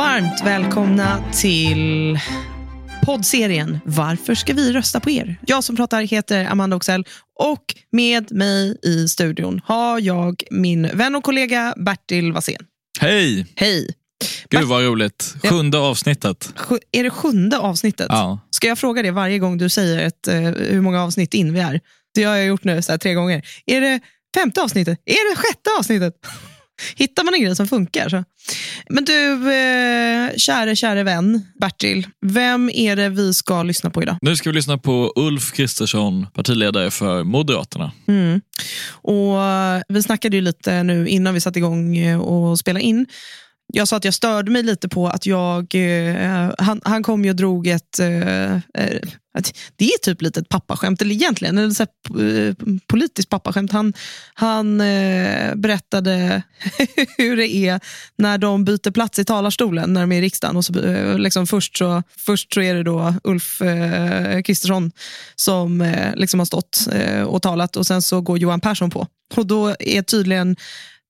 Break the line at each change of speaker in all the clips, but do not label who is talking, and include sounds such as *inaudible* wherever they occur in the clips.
Varmt välkomna till poddserien Varför ska vi rösta på er? Jag som pratar heter Amanda Oxell och med mig i studion har jag min vän och kollega Bertil Wassén.
Hej!
Hej!
Gud vad roligt. Sjunde avsnittet.
Är det sjunde avsnittet?
Ja.
Ska jag fråga det varje gång du säger ett, eh, hur många avsnitt in vi är? Det har jag gjort nu så tre gånger. Är det femte avsnittet? Är det sjätte avsnittet? Hittar man en grej som funkar så. Men du, eh, käre, käre vän Bertil. Vem är det vi ska lyssna på idag?
Nu ska vi lyssna på Ulf Kristersson, partiledare för Moderaterna.
Mm. Och eh, Vi snackade ju lite nu innan vi satte igång eh, och spela in. Jag sa att jag störde mig lite på att jag... Eh, han, han kom ju och drog ett... Eh, eh ett, det är typ lite ett pappaskämt, eller egentligen eller så här, eh, politiskt pappaskämt. Han, han eh, berättade *laughs* hur det är när de byter plats i talarstolen när de är i riksdagen. Och så, eh, liksom först, så, först så är det då Ulf eh, Kristersson som eh, liksom har stått eh, och talat och sen så går Johan Persson på. Och då är tydligen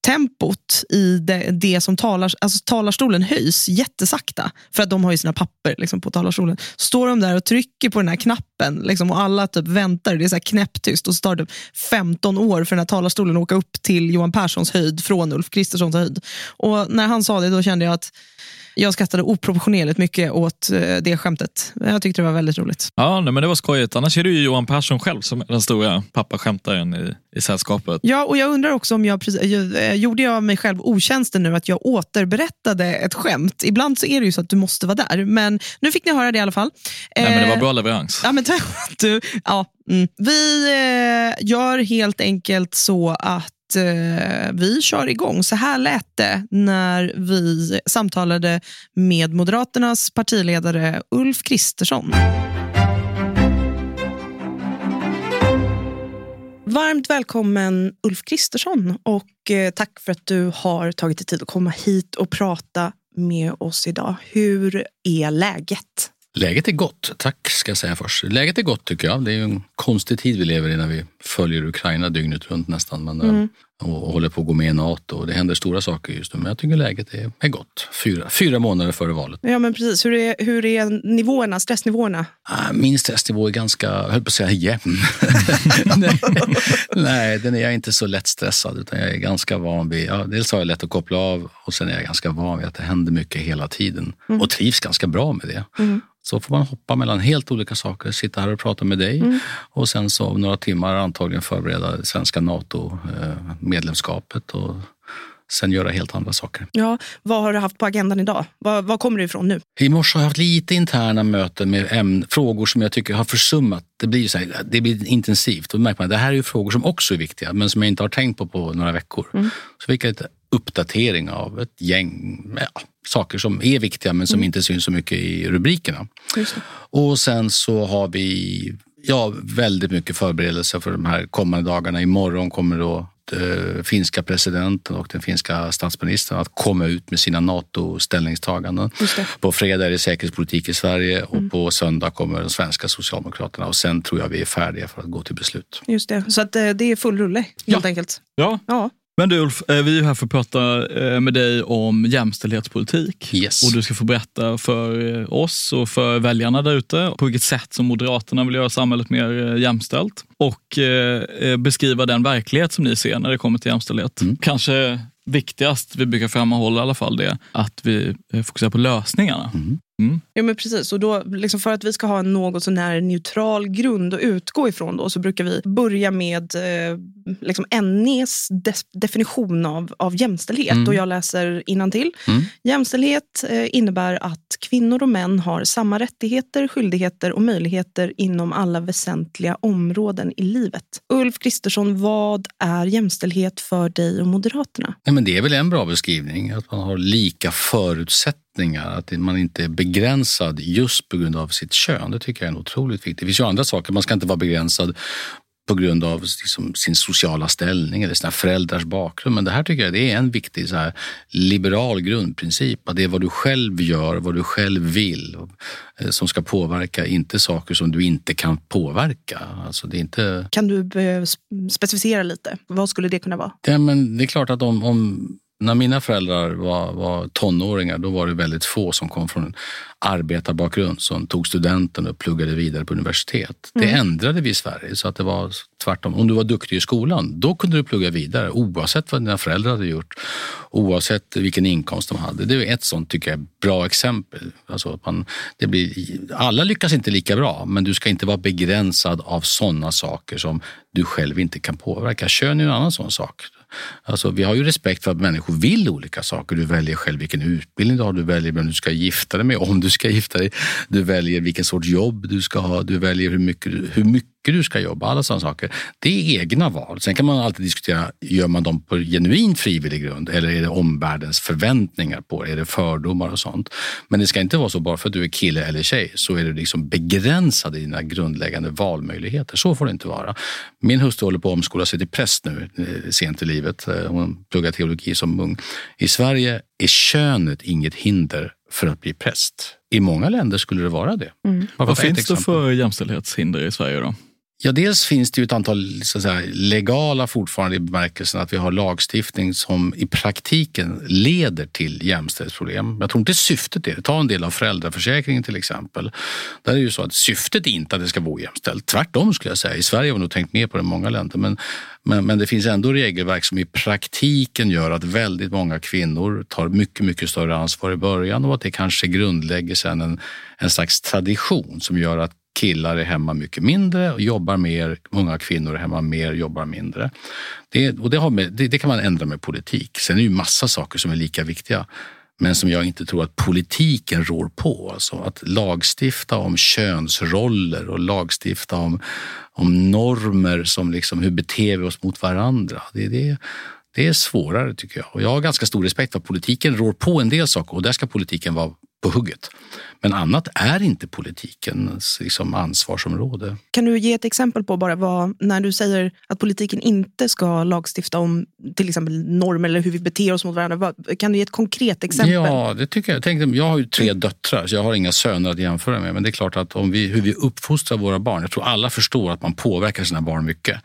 tempot i det, det som talar, alltså talarstolen höjs jättesakta. För att de har ju sina papper liksom, på talarstolen. Står de där och trycker på den här knappen liksom, och alla typ väntar. Det är så här knäpptyst och så tar det typ 15 år för den här talarstolen att åka upp till Johan Perssons höjd från Ulf Kristerssons höjd. Och när han sa det då kände jag att jag skrattade oproportionerligt mycket åt eh, det skämtet. Jag tyckte det var väldigt roligt.
Ja, nej, men det var skojigt. Annars är det ju Johan Persson själv som är den stora pappaskämtaren i, i sällskapet.
Ja, och jag undrar också om jag, precis- eh, gjorde jag mig själv otjänsten nu att jag återberättade ett skämt. Ibland så är det ju så att du måste vara där, men nu fick ni höra det i alla fall.
Nej, men det var
Eh,
bra leverans.
Ja, men *laughs* du, ja, mm. Vi eh, gör helt enkelt så att eh, vi kör igång. Så här lät det när vi samtalade med Moderaternas partiledare Ulf Kristersson. Varmt välkommen Ulf Kristersson och eh, tack för att du har tagit dig tid att komma hit och prata med oss idag. Hur är läget?
Läget är gott, tack ska jag säga först. Läget är gott tycker jag. Det är ju en konstig tid vi lever i när vi följer Ukraina dygnet runt nästan. Men,
Mm.
eh, och, och håller på att gå med i Nato och det händer stora saker just nu. Men jag tycker läget är, är gott. Fyra, fyra månader före valet.
Ja, men precis. Hur är, hur är nivåerna, stressnivåerna?
Ah, Min stressnivå är ganska, jag höll på att säga jämn. *laughs* nej, nej, den är jag inte så lätt stressad utan jag är ganska van vid, ja, dels har jag lätt att koppla av och sen är jag ganska van vid att det händer mycket hela tiden och trivs ganska bra med det. Så får man hoppa mellan helt olika saker, sitta här och prata med dig och sen så om några timmar antagligen förbereda det svenska NATO-medlemskapet och sen göra helt andra saker.
Ja, vad har du haft på agendan idag? Vad, vad kommer du ifrån nu?
I morse har jag haft lite interna möten med ämn, frågor som jag tycker har försummat. Det blir, så här, det blir intensivt. Och märker man det här är ju frågor som också är viktiga men som jag inte har tänkt på på några veckor. Så fick jag lite uppdatering av ett gäng ja, saker som är viktiga men som inte syns så mycket i rubrikerna. Och sen så har vi ja, väldigt mycket förberedelser för de här kommande dagarna. Imorgon kommer då eh, finska presidenten och den finska statsministern att komma ut med sina NATO-ställningstaganden. På fredag är det säkerhetspolitik i Sverige och på söndag kommer de svenska socialdemokraterna och sen tror jag vi är färdiga för att gå till beslut.
Just det. Så att, eh, det är full rulle, helt
Ja.
enkelt.
Ja.
Ja.
Men du Ulf, eh, vi är här för att prata eh, med dig om jämställdhetspolitik.
Yes.
Och du ska få berätta för eh, oss och för väljarna där ute på vilket sätt som Moderaterna vill göra samhället mer jämställt. Och beskriva den verklighet som ni ser när det kommer till jämställdhet. Kanske viktigast, vi brukar framhålla i alla fall det, att vi fokuserar på lösningarna.
Mm. Ja, men precis. Och då, liksom för att vi ska ha en något sånär neutral grund att utgå ifrån då, så brukar vi börja med eh, liksom NEs de definition av, av jämställdhet. Mm. Och jag läser innantill. Mm. Jämställdhet eh, innebär att kvinnor och män har samma rättigheter, skyldigheter och möjligheter inom alla väsentliga områden i livet. Ulf Kristersson, vad är jämställdhet för dig och Moderaterna?
Nej, men det är väl en bra beskrivning, att man har lika förutsättningar, att man inte är begränsad just på grund av sitt kön. Det tycker jag är otroligt viktigt. Det finns ju andra saker, man ska inte vara begränsad på grund av liksom sin sociala ställning eller sina föräldrars bakgrund. Men det här tycker jag det är en viktig så här, liberal grundprincip. Att det är vad du själv gör, vad du själv vill eh, som ska påverka, inte saker som du inte kan påverka. Alltså det är inte...
Kan du specificera lite? Vad skulle det kunna vara?
Ja, men det är klart att om, om när mina föräldrar var, var tonåringar då var det väldigt få som kom från arbetarbakgrund som tog studenten och pluggade vidare på universitet. Mm. Det ändrade vi i Sverige så att det var tvärtom. Om du var duktig i skolan, då kunde du plugga vidare oavsett vad dina föräldrar hade gjort, oavsett vilken inkomst de hade. Det är ett sånt, tycker jag, bra exempel. Alltså att man, det blir, alla lyckas inte lika bra, men du ska inte vara begränsad av sådana saker som du själv inte kan påverka. Kön är en annan sån sak. Alltså, vi har ju respekt för att människor vill olika saker. Du väljer själv vilken utbildning du har, du väljer vem du ska gifta dig med, om du ska gifta dig. Du väljer vilken sorts jobb du ska ha, du väljer hur mycket, hur mycket du ska jobba, alla sådana saker. Det är egna val. Sen kan man alltid diskutera, gör man dem på genuint frivillig grund eller är det omvärldens förväntningar på det? Är det fördomar och sånt? Men det ska inte vara så bara för att du är kille eller tjej så är du liksom begränsad i dina grundläggande valmöjligheter. Så får det inte vara. Min hustru håller på att omskola sig till präst nu eh, sent i livet. Eh, hon pluggar teologi som ung. I Sverige är könet inget hinder för att bli präst. I många länder skulle det vara det.
Mm. Vad finns det för jämställdhetshinder i Sverige då?
Ja, dels finns det ju ett antal så säga, legala fortfarande i bemärkelsen att vi har lagstiftning som i praktiken leder till jämställdhetsproblem. Jag tror inte syftet är det. Ta en del av föräldraförsäkringen till exempel. Där är det ju så att syftet är inte att det ska vara ojämställt. Tvärtom skulle jag säga. I Sverige har vi nog tänkt mer på det än många länder. Men, men, men, det finns ändå regelverk som i praktiken gör att väldigt många kvinnor tar mycket, mycket större ansvar i början och att det kanske grundlägger sen en, en slags tradition som gör att killar är hemma mycket mindre och jobbar mer. Många kvinnor är hemma mer och jobbar mindre. Det, och det, med, det, det, kan man ändra med politik. Sen är det ju massa saker som är lika viktiga men som jag inte tror att politiken rår på. Alltså att lagstifta om könsroller och lagstifta om, om normer som liksom, hur beter vi oss mot varandra. Det, det, det är svårare tycker jag. Och jag har ganska stor respekt för att politiken rår på en del saker och där ska politiken vara på hugget. Men annat är inte politikens liksom, ansvarsområde.
Kan du ge ett exempel på bara vad, när du säger att politiken inte ska lagstifta om till exempel normer eller hur vi beter oss mot varandra. Kan du ge ett konkret exempel?
Ja, det tycker jag. Jag, tänkte, jag har ju tre döttrar så jag har inga söner att jämföra med. Men det är klart att om vi, hur vi uppfostrar våra barn. Jag tror alla förstår att man påverkar sina barn mycket.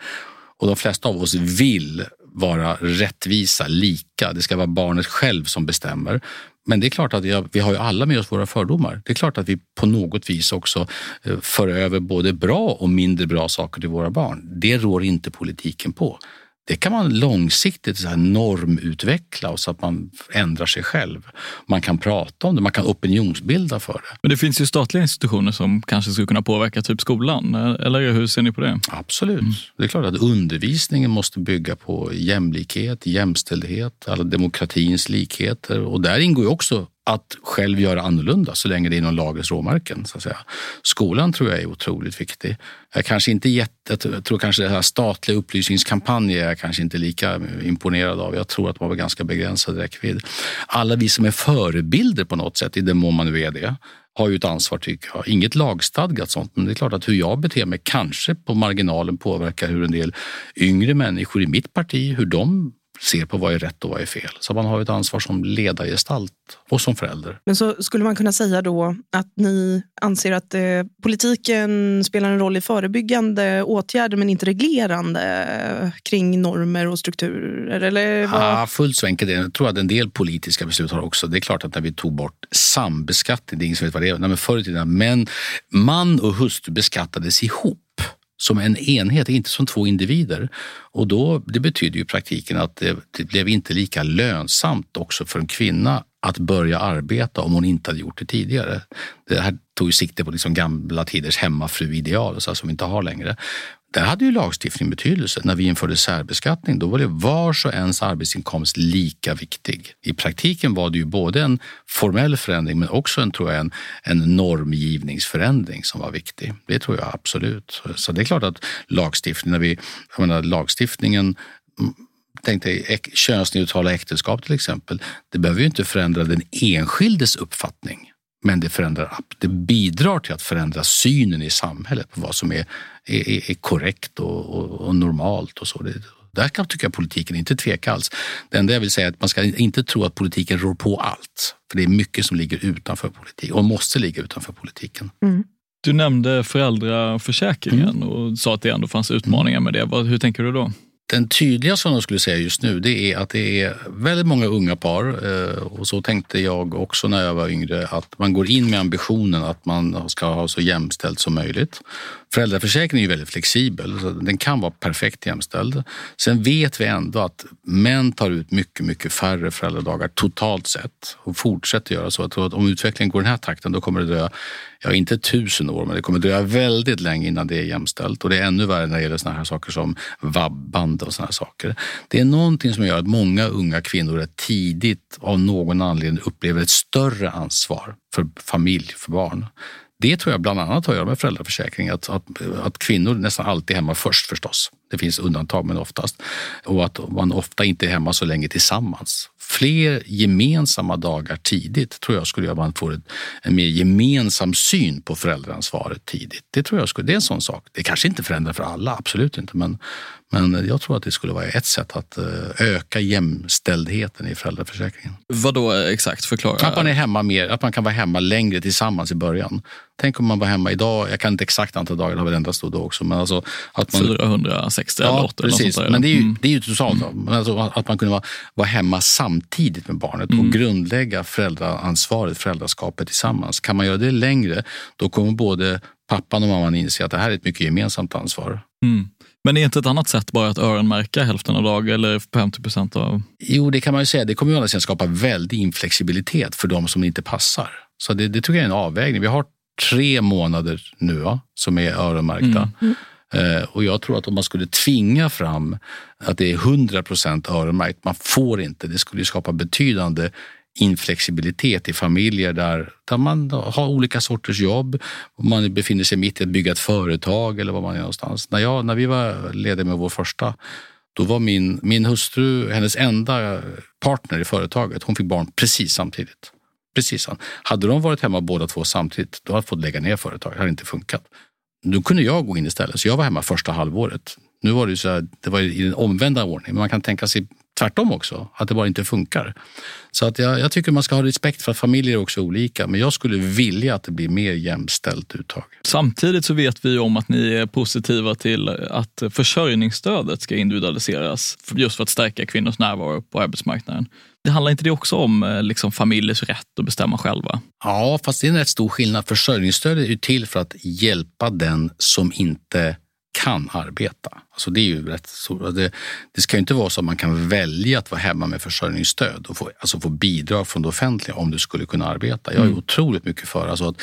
Och de flesta av oss vill vara rättvisa, lika. Det ska vara barnet själv som bestämmer. Men det är klart att vi har ju alla med oss våra fördomar. Det är klart att vi på något vis också eh, för över både bra och mindre bra saker till våra barn. Det rår inte politiken på det kan man långsiktigt så här normutveckla så att man ändrar sig själv. Man kan prata om det, man kan opinionsbilda för det.
Men det finns ju statliga institutioner som kanske skulle kunna påverka typ skolan, eller hur ser ni på det?
Absolut. Mm. Det är klart att undervisningen måste bygga på jämlikhet, jämställdhet, alla demokratins likheter och där ingår ju också att själv göra annorlunda så länge det är inom lagens råmärken. Så att säga. Skolan tror jag är otroligt viktig. Jag kanske inte jätte, jag tror kanske det här statliga upplysningskampanjer är jag kanske inte lika imponerad av. Jag tror att man har ganska begränsad räckvidd. Alla vi som är förebilder på något sätt, i den mån man nu är det, har ju ett ansvar tycker jag. Inget lagstadgat sånt, men det är klart att hur jag beter mig kanske på marginalen påverkar hur en del yngre människor i mitt parti, hur de ser på vad är rätt och vad är fel. Så man har ett ansvar som ledargestalt och som förälder.
Men så skulle man kunna säga då att ni anser att eh, politiken spelar en roll i förebyggande åtgärder men inte reglerande eh, kring normer och strukturer? Eller vad?
Ja, fullt så enkelt Jag tror att en del politiska beslut har också. Det är klart att när vi tog bort sambeskattning, det är ingen som vet vad det är, men förr i tiden, men man och hustru beskattades ihop som en enhet, inte som två individer. Och då, det betyder ju i praktiken att det, det blev inte lika lönsamt också för en kvinna att börja arbeta om hon inte hade gjort det tidigare. Det här tog ju sikte på liksom gamla tiders hemmafruideal som vi inte har längre. Där hade ju lagstiftning betydelse. När vi införde särbeskattning då var det vars och ens arbetsinkomst lika viktig. I praktiken var det ju både en formell förändring men också en, tror jag, en, en normgivningsförändring som var viktig. Det tror jag absolut. Så det är klart att lagstiftning, när vi, jag menar, lagstiftningen mm, Tänk dig könsneutrala äktenskap till exempel. Det behöver ju inte förändra den enskildes uppfattning. Men det, förändrar, det bidrar till att förändra synen i samhället på vad som är, är, är korrekt och, och, och, normalt. och så. Det, där kan tycka jag politiken inte tveka alls. Det enda jag vill säga är att man ska inte tro att politiken rår på allt. För det är mycket som ligger utanför politik och måste ligga utanför politiken. Mm.
Du nämnde föräldraförsäkringen mm. och sa att det ändå fanns utmaningar med det. Hur tänker du då?
Den tydliga som jag skulle säga just nu det är att det är väldigt många unga par eh, och så tänkte jag också när jag var yngre att man går in med ambitionen att man ska ha så jämställt som möjligt. Föräldraförsäkringen är ju väldigt flexibel, så den kan vara perfekt jämställd. Sen vet vi ändå att män tar ut mycket, mycket färre föräldradagar totalt sett och fortsätter göra så. Jag tror att om utvecklingen går i den här takten då kommer det dröja, ja inte tusen år, men det kommer dröja väldigt länge innan det är jämställt. Och det är ännu värre när det gäller såna här saker som vabbande och såna här saker. Det är någonting som gör att många unga kvinnor tidigt av någon anledning upplever ett större ansvar för familj, för barn. Det tror jag bland annat har att göra med föräldraförsäkring. Att, att, att kvinnor nästan alltid är hemma först förstås. Det finns undantag men oftast. Och att man ofta inte är hemma så länge tillsammans. Fler gemensamma dagar tidigt tror jag skulle göra att man får en mer gemensam syn på föräldraansvaret tidigt. Det tror jag skulle, det är en sån sak. Det kanske inte förändrar för alla, absolut inte. Men, men jag tror att det skulle vara ett sätt att eh, öka jämställdheten i föräldraförsäkringen.
Vad då exakt? Förklara.
Att man, är hemma mer, att man kan vara hemma längre tillsammans i början. Tänk om man var hemma idag, jag kan inte exakt antal dagar, det har väl ändrats då också. Men alltså
att man, 460 ja, eller 80
precis. Men det är ju, mm. det är ju totalt. Mm. Alltså att man kunde vara, vara hemma samtidigt med barnet mm. och grundlägga föräldraansvaret, föräldraskapet tillsammans. Kan man göra det längre, då kommer både pappan och mamman inse att det här är ett mycket gemensamt ansvar.
Mm. Men är inte ett annat sätt bara att öronmärka hälften av dagen eller 50 procent av...
Jo, det kan man ju säga. Det kommer ju att skapa väldig inflexibilitet för de som inte passar. Så det, det tycker jag är en avvägning. Vi har tre månader nu va, som är öronmärkta. Mm. Eh, och jag tror att om man skulle tvinga fram att det är 100 procent öronmärkt, man får inte, det skulle skapa betydande inflexibilitet i familjer där, där man har olika sorters jobb. Man befinner sig mitt i att bygga ett företag eller var man är någonstans. När, jag, när vi var lediga med vår första, då var min, min hustru hennes enda partner i företaget. Hon fick barn precis samtidigt. Precis. Hade de varit hemma båda två samtidigt, då hade jag fått lägga ner företaget. Det hade inte funkat. Då kunde jag gå in istället, så jag var hemma första halvåret. Nu var det så här, det var i den omvända ordningen, men man kan tänka sig tvärtom också, att det bara inte funkar. Så att jag, jag, tycker man ska ha respekt för att familjer är också olika, men jag skulle vilja att det blir mer jämställt uttag.
Samtidigt så vet vi om att ni är positiva till att försörjningsstödet ska individualiseras, just för att stärka kvinnors närvaro på arbetsmarknaden. Det handlar inte det också om eh, liksom, familjers rätt att bestämma själva?
Ja, fast det är en rätt stor skillnad. Försörjningsstödet är till för att hjälpa den som inte kan arbeta. Alltså det är ju rätt så, det, det ska inte vara så att man kan välja att vara hemma med försörjningsstöd och få, alltså få bidrag från det offentliga om du skulle kunna arbeta. Jag är mm. otroligt mycket för alltså att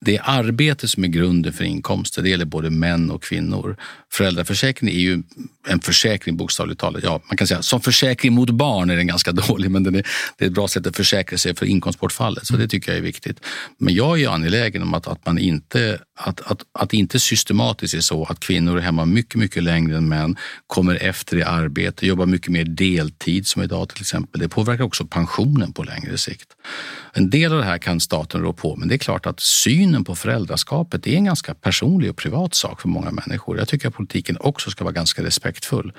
det är arbete som är grunden för inkomster. Det gäller både män och kvinnor. Föräldraförsäkringen är ju en försäkring bokstavligt talat. Ja, man kan säga som försäkring mot barn är den ganska *laughs* dålig, men den är, det är ett bra sätt att försäkra sig för inkomstbortfallet. Så det tycker jag är viktigt. Men jag är angelägen om att, att man inte att, att, att inte systematiskt är så att kvinnor är hemma mycket, mycket längre än män, kommer efter i arbete, jobbar mycket mer deltid som idag till exempel. Det påverkar också pensionen på längre sikt. En del av det här kan staten rå på, men det är klart att synen på föräldraskapet är en ganska personlig och privat sak för många människor. Jag tycker att politiken också ska vara ganska respektfull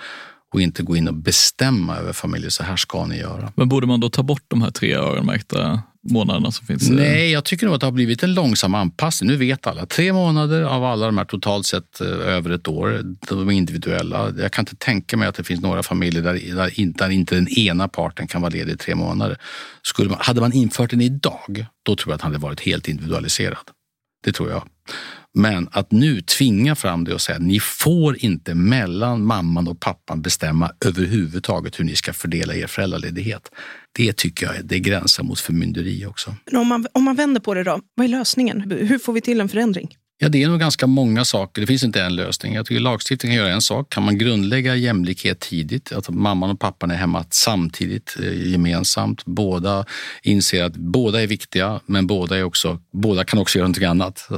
och inte gå in och bestämma över familjer. Så här ska ni göra.
Men borde man då ta bort de här tre öronmärkta månaderna som finns?
Nej, jag tycker nog att det har blivit en långsam anpassning. Nu vet alla. Tre månader av alla de här totalt sett eh, över ett år. De är individuella. Jag kan inte tänka mig att det finns några familjer där, där, inte, där inte den ena parten kan vara ledig i tre månader. Skulle man, hade man infört den idag, då tror jag att den hade varit helt individualiserad. Det tror jag. Men att nu tvinga fram det och säga att ni får inte mellan mamman och pappan bestämma överhuvudtaget hur ni ska fördela er föräldraledighet. Det tycker jag det gränsar mot förmynderi också.
Men om, man, om man vänder på det då, vad är lösningen? Hur får vi till en förändring?
Ja, det är nog ganska många saker. Det finns inte en lösning. Jag tycker lagstiftningen kan göra en sak. Kan man grundlägga jämlikhet tidigt, att mamman och pappan är hemma samtidigt, eh, gemensamt. Båda inser att båda är viktiga, men båda, är också, båda kan också göra någonting annat.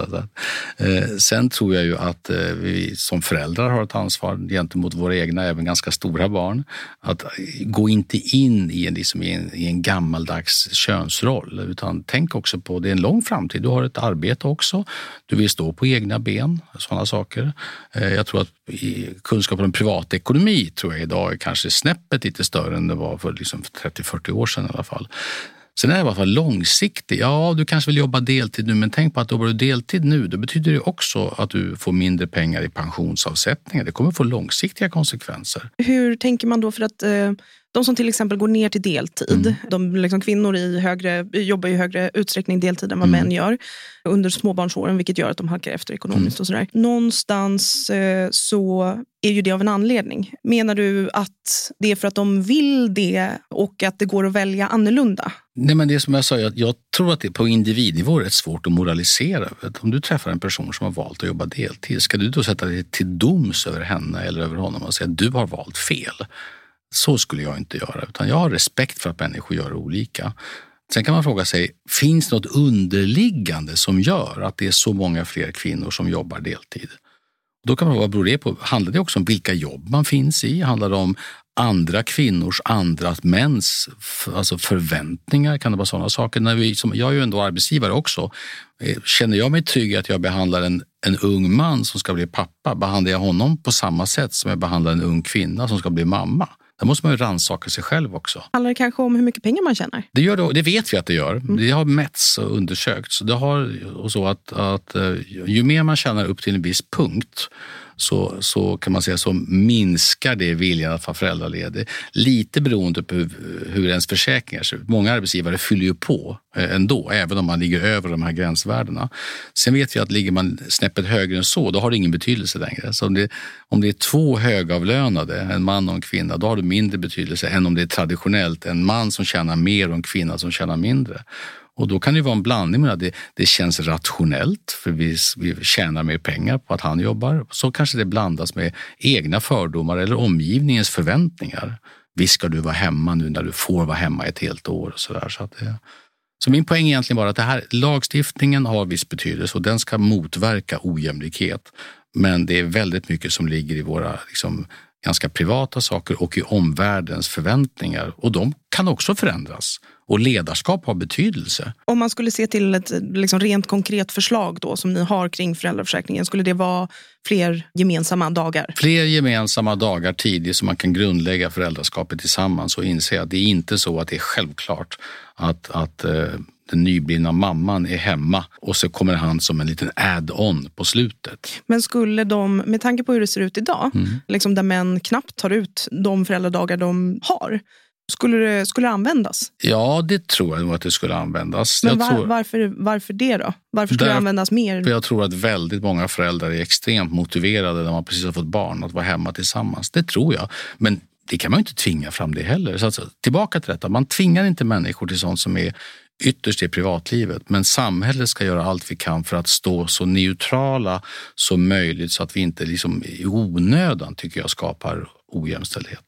Eh, sen tror jag ju att eh, vi som föräldrar har ett ansvar gentemot våra egna, även ganska stora barn. Att gå inte in i en, liksom i en, i en gammaldags könsroll, utan tänk också på det är en lång framtid. Du har ett arbete också. Du vill stå på egna ben, sådana saker. Eh, jag tror att kunskapen om privatekonomi tror jag idag är kanske snäppet lite större än det var för liksom 30-40 år sedan i alla fall. Sen är det i alla fall långsiktigt. Ja, du kanske vill jobba deltid nu, men tänk på att jobbar du deltid nu, då betyder det också att du får mindre pengar i pensionsavsättningar. Det kommer få långsiktiga konsekvenser.
Hur tänker man då för att eh, de som till exempel går ner till deltid, mm. de liksom, kvinnor i högre, jobbar i högre utsträckning deltid än vad mm. män gör under småbarnsåren, vilket gör att de halkar efter ekonomiskt. Mm. och sådär. Någonstans eh, så är ju det av en anledning. Menar du att det är för att de vill det och att det går att välja annorlunda?
Nej, men det är som jag sa, jag, jag tror att det på individnivå är rätt svårt att moralisera. Om du träffar en person som har valt att jobba deltid, ska du då sätta dig till doms över henne eller över honom och säga att du har valt fel? Så skulle jag inte göra, utan jag har respekt för att människor gör olika. Sen kan man fråga sig, finns det något underliggande som gör att det är så många fler kvinnor som jobbar deltid? Då kan man fråga, vad beror det på? Handlar det också om vilka jobb man finns i? Handlar det om andra kvinnors, andra mäns alltså förväntningar? Kan det vara sådana saker? När vi, som, jag är ju ändå arbetsgivare också. Eh, känner jag mig trygg i att jag behandlar en, en ung man som ska bli pappa, behandlar jag honom på samma sätt som jag behandlar en ung kvinna som ska bli mamma? Där måste man ju rannsaka sig själv också.
Handlar det kanske om hur mycket pengar man tjänar?
Det, gör det, det vet vi att det gör. Mm. Det har mätts och undersökts. Det har, och så att, att, eh, ju mer man tjänar upp till en viss punkt så, så kan man säga så minskar det viljan att vara föräldraledig. Lite beroende på hur, hur ens försäkringar ser ut. Många arbetsgivare fyller ju på eh, ändå, även om man ligger över de här gränsvärdena. Sen vet vi att ligger man snäppet högre än så, då har det ingen betydelse längre. Så om det, om det är två högavlönade, en man och en kvinna, då har det mindre betydelse än om det är traditionellt en man som tjänar mer och en kvinna som tjänar mindre. Och då kan det vara en blandning med att det, det känns rationellt för vi, vi tjänar mer pengar på att han jobbar. Så kanske det blandas med egna fördomar eller omgivningens förväntningar. Visst ska du vara hemma nu när du får vara hemma ett helt år. Och så där. Så, att det, så min poäng är egentligen bara att det här, lagstiftningen har viss betydelse och den ska motverka ojämlikhet. Men det är väldigt mycket som ligger i våra liksom, ganska privata saker och i omvärldens förväntningar. Och de kan också förändras. Och ledarskap har betydelse.
Om man skulle se till ett liksom, rent konkret förslag då, som ni har kring föräldraförsäkringen, skulle det vara fler gemensamma dagar?
Fler gemensamma dagar tidigt så man kan grundlägga föräldraskapet tillsammans och inse att det är inte så att det är självklart att, att eh, den nyblivna mamman är hemma och så kommer han som en liten add-on på slutet.
Men skulle de, med tanke på hur det ser ut idag, mm. liksom där män knappt tar ut de föräldradagar de har, skulle det, skulle det användas?
Ja, det tror jag nog att det skulle användas.
Men var, tror, varför, varför det då? Varför skulle där, det användas mer?
För jag tror att väldigt många föräldrar är extremt motiverade när man precis har fått barn att vara hemma tillsammans. Det tror jag. Men det kan man inte tvinga fram det heller. Så alltså, tillbaka till detta, man tvingar inte människor till sånt som är ytterst i privatlivet. Men samhället ska göra allt vi kan för att stå så neutrala som möjligt så att vi inte liksom i onödan tycker jag skapar ojämställdhet.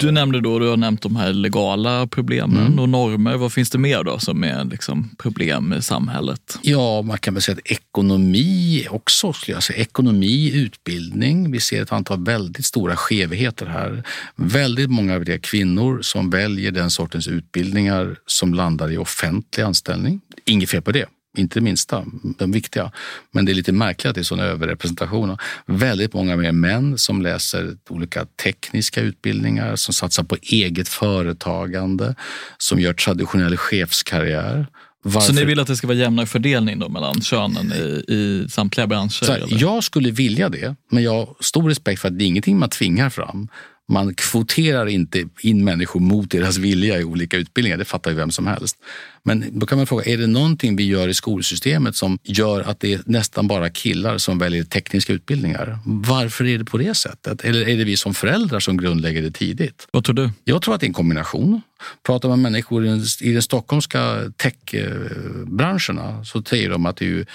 Du nämnde då, du har nämnt de här legala problemen mm. och normer. Vad finns det mer då som är liksom problem i samhället?
Ja, man kan väl säga att ekonomi också, skulle jag säga. Ekonomi, utbildning. Vi ser ett antal väldigt stora skevheter här. Väldigt många av de kvinnor som väljer den sortens utbildningar som landar i offentlig anställning. Inget fel på det. Inte det minsta, de viktiga. Men det är lite märkligt att det är sån överrepresentation. Väldigt många mer män som läser olika tekniska utbildningar, som satsar på eget företagande, som gör traditionell chefskarriär.
Varför? Så ni vill att det ska vara jämnare fördelning då mellan könen i, i samtliga branscher?
Här, jag skulle vilja det, men jag har stor respekt för att det är ingenting man tvingar fram. Man kvoterar inte in människor mot deras vilja i olika utbildningar. Det fattar ju vem som helst. Men då kan man fråga, är det någonting vi gör i skolsystemet som gör att det är nästan bara killar som väljer tekniska utbildningar? Varför är det på det sättet? Eller är det vi som föräldrar som grundlägger det tidigt?
Vad tror du?
Jag tror att det är en kombination. Pratar man med människor i de stockholmska techbranscherna så säger de att det är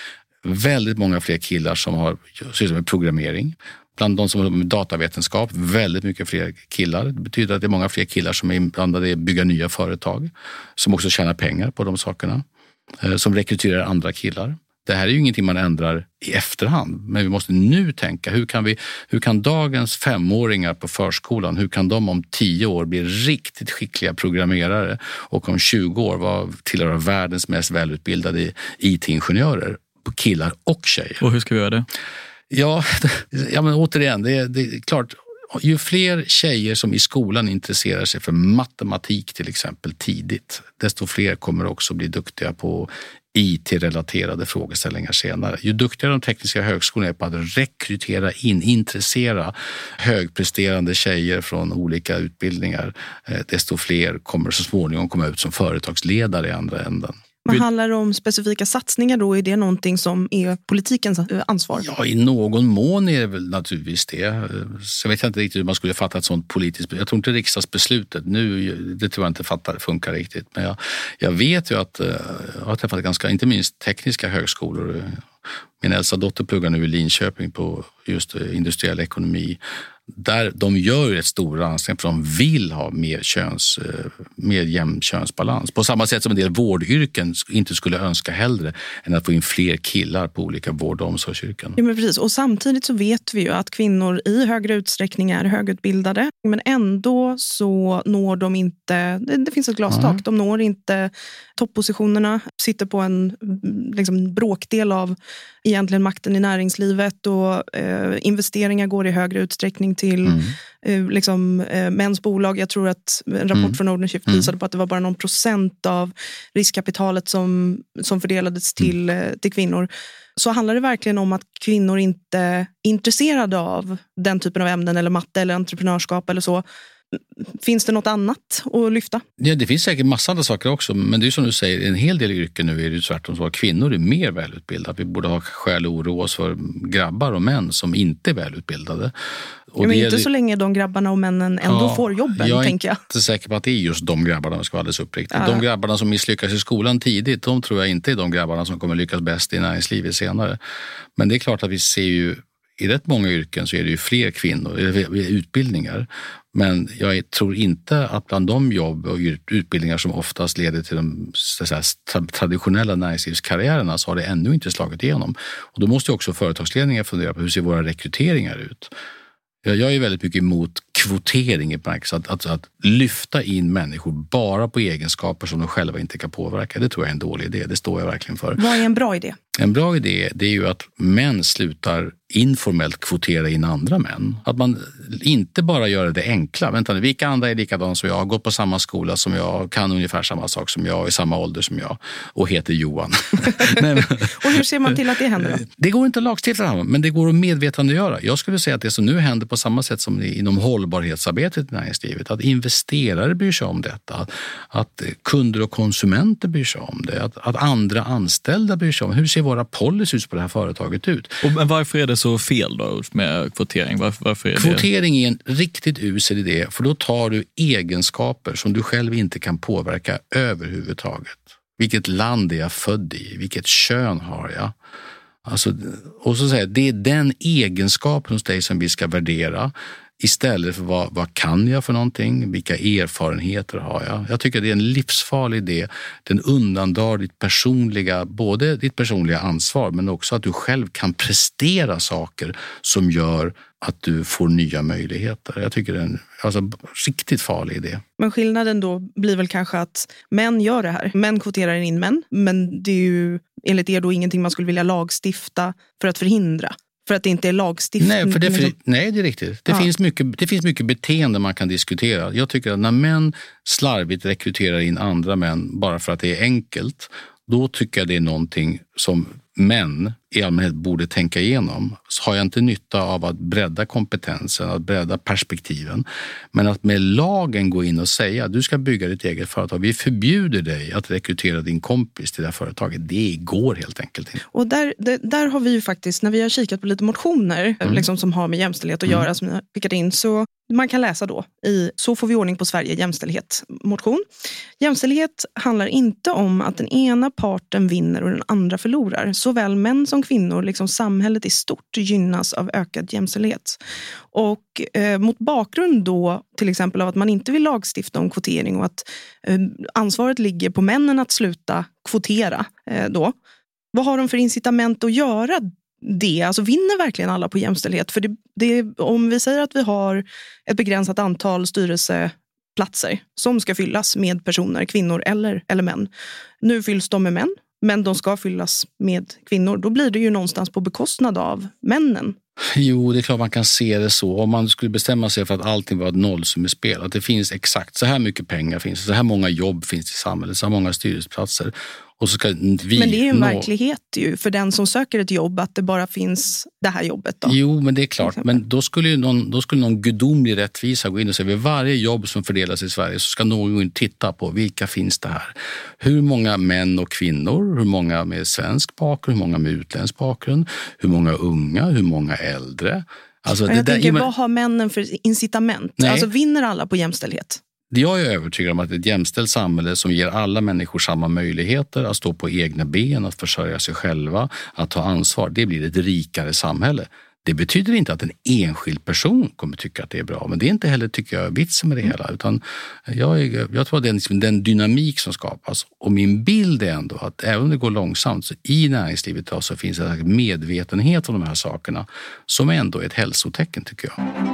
väldigt många fler killar som har sysslat med programmering. Bland de som har med datavetenskap, väldigt mycket fler killar. Det betyder att det är många fler killar som är inblandade i att bygga nya företag, som också tjänar pengar på de sakerna, eh, som rekryterar andra killar. Det här är ju ingenting man ändrar i efterhand, men vi måste nu tänka hur kan, vi, hur kan dagens femåringar på förskolan, hur kan de om tio år bli riktigt skickliga programmerare och om 20 år vara tillhöra världens mest välutbildade IT-ingenjörer, killar och tjejer.
Och hur ska vi göra det?
Ja, *laughs* ja men återigen, det är, det är klart. Ju fler tjejer som i skolan intresserar sig för matematik till exempel tidigt, desto fler kommer också bli duktiga på IT-relaterade frågeställningar senare. Ju duktigare de tekniska högskolorna är på att rekrytera in, intressera högpresterande tjejer från olika utbildningar, eh, desto fler kommer så småningom komma ut som företagsledare i andra änden.
Men handlar det om specifika satsningar då? Är det någonting som är politikens ansvar?
Ja, i någon mån är det väl naturligtvis det. Så vet jag inte riktigt hur man skulle fatta ett sånt politiskt Jag tror inte riksdagsbeslutet nu, det tror jag inte fattar, funkar riktigt. Men jag, jag vet ju att eh, jag har träffat ganska, inte minst tekniska högskolor. Min äldsta dotter pluggar nu i Linköping på just eh, industriell ekonomi där de gör ett stora ansträngningar för de vill ha mer, köns, eh, mer jämn könsbalans. På samma sätt som en del vårdyrken inte skulle önska hellre än att få in fler killar på olika vård och omsorgsyrken.
Ja, men precis. Och samtidigt så vet vi ju att kvinnor i högre utsträckning är högutbildade. Men ändå så når de inte, det, det finns ett glastak, mm. de når inte toppositionerna, sitter på en liksom, bråkdel av egentligen makten i näringslivet och eh, investeringar går i högre utsträckning till mm. eh, liksom, eh, mäns bolag. Jag tror att en rapport mm. från Ownership mm. visade på att det var bara någon procent av riskkapitalet som, som fördelades mm. till, eh, till kvinnor. Så handlar det verkligen om att kvinnor inte är intresserade av den typen av ämnen eller matte eller entreprenörskap eller så Finns det något annat att lyfta?
Ja, det finns säkert massa andra saker också. Men det är som du säger, en hel del yrken nu är det tvärtom så att kvinnor är mer välutbildade. Vi borde ha skäl att oroa oss för grabbar och män som inte är välutbildade.
Och ja, men inte så länge de grabbarna och männen ändå ja, får jobben.
Jag
är jag.
inte säker på att det är just de grabbarna, om jag ska vara alldeles uppriktig. Ja. De grabbarna som misslyckas i skolan tidigt, de tror jag inte är de grabbarna som kommer lyckas bäst i näringslivet senare. Men det är klart att vi ser ju i rätt många yrken så är det ju fler kvinnor, utbildningar. Men jag tror inte att bland de jobb och utbildningar som oftast leder till de säga, traditionella näringslivskarriärerna så har det ännu inte slagit igenom. Och då måste också företagsledningar fundera på hur ser våra rekryteringar ut? Jag är väldigt mycket emot kvotering i bemärkelsen att, att, att, lyfta in människor bara på egenskaper som de själva inte kan påverka. Det tror jag är en dålig idé. Det står jag verkligen för.
Vad är en bra idé?
En bra idé det är ju att män slutar informellt kvotera in andra män. Att man inte bara gör det enkla. Vänta nu, vilka andra är likadana som jag, gått på samma skola som jag, kan ungefär samma sak som jag, i samma ålder som jag och heter Johan. *laughs*
Nej, och hur ser man till att det händer? Då?
Det går inte att lagstifta men det går att medvetandegöra. Jag skulle säga att det som nu händer på samma sätt som inom hållbarhetsarbetet i näringslivet, att investerare bryr sig om detta, att, att kunder och konsumenter bryr sig om det, att, att andra anställda bryr sig om Hur ser våra policies på det här företaget ut?
Och, men varför är det så fel då med kvotering? Varför, varför är
kvotering det? är en riktigt usel idé för då tar du egenskaper som du själv inte kan påverka överhuvudtaget. Vilket land är jag född i? Vilket kön har jag? Alltså, och så säger det är den egenskapen hos dig som vi ska värdera istället för vad, vad kan jag för någonting? Vilka erfarenheter har jag? Jag tycker det är en livsfarlig idé. Den undandrar ditt personliga, både ditt personliga ansvar men också att du själv kan prestera saker som gör att du får nya möjligheter. Jag tycker det är en alltså, riktigt farlig idé.
Men skillnaden då blir väl kanske att män gör det här. Män kvoterar in män, men det är ju enligt er då ingenting man skulle vilja lagstifta för att förhindra. För att det inte är lagstiftning?
Nej, för det, för, nej, det är riktigt. Det, ja. finns mycket, det finns mycket beteende man kan diskutera. Jag tycker att när män slarvigt rekryterar in andra män bara för att det är enkelt, då tycker jag det är någonting som män i allmänhet borde tänka igenom. Så har jag inte nytta av att bredda kompetensen, att bredda perspektiven. Men att med lagen gå in och säga du ska bygga ditt eget företag. Vi förbjuder dig att rekrytera din kompis till det här företaget. Det går helt enkelt inte.
Och där, där, där har vi ju faktiskt, när vi har kikat på lite motioner mm. liksom, som har med jämställdhet att mm. göra, som ni har skickat in, så man kan läsa då i Så får vi ordning på Sverige jämställdhet motion. Jämställdhet handlar inte om att den ena parten vinner och den andra förlorar. Såväl män som kvinnor, liksom samhället i stort, gynnas av ökad jämställdhet. Och eh, mot bakgrund då till exempel av att man inte vill lagstifta om kvotering och att eh, ansvaret ligger på männen att sluta kvotera eh, då. Vad har de för incitament att göra det? Alltså vinner verkligen alla på jämställdhet? För det, det, om vi säger att vi har ett begränsat antal styrelseplatser som ska fyllas med personer, kvinnor eller, eller män. Nu fylls de med män, men de ska fyllas med kvinnor. Då blir det ju någonstans på bekostnad av männen.
Jo, det är klart man kan se det så. Om man skulle bestämma sig för att allting var ett nollsummespel, att det finns exakt så här mycket pengar finns så här många jobb finns i samhället, så här många styrelseplatser och så ska vi
men det är ju en
nå...
verklighet ju för den som söker ett jobb att det bara finns det här jobbet. Då.
Jo, men det är klart. Men då skulle, någon, då skulle någon gudomlig rättvisa gå in och säga vid varje jobb som fördelas i Sverige så ska någon titta på vilka finns det här. Hur många män och kvinnor, hur många med svensk bakgrund, hur många med utländsk bakgrund, hur många unga, hur många äldre.
Alltså, jag det tänker, där, vad har männen för incitament? Alltså, vinner alla på jämställdhet?
Jag är övertygad om att ett jämställt samhälle som ger alla människor samma möjligheter att stå på egna ben, att försörja sig själva, att ta ansvar, det blir ett rikare samhälle. Det betyder inte att en enskild person kommer tycka att det är bra, men det är inte heller tycker jag, vitsen med det hela. Utan jag, jag tror att det är liksom den dynamik som skapas. Och min bild är ändå att även om det går långsamt, så i näringslivet idag så finns det en medvetenhet om de här sakerna som ändå är ett hälsotecken tycker jag.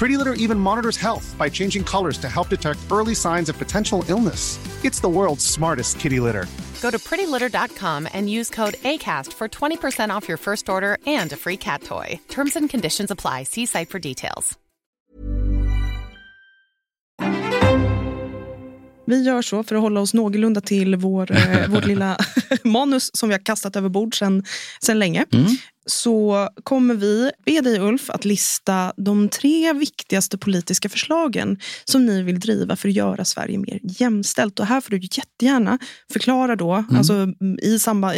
Pretty Litter even monitors health by changing colors to help detect early signs of potential illness. It's the world's smartest kitty litter.
Go to prettylitter.com and use code ACAST for 20% off your first order and a free cat toy. Terms and conditions apply. See site for details.
Vi gör så för att hålla oss någorlunda till vår, eh, vårt lilla *laughs* manus som vi har kastat över bord sedan länge. Mm. Så kommer vi be dig Ulf att lista de tre viktigaste politiska förslagen som ni vill driva för att göra Sverige mer jämställt. Och här får du jättegärna förklara då, mm. alltså i samband,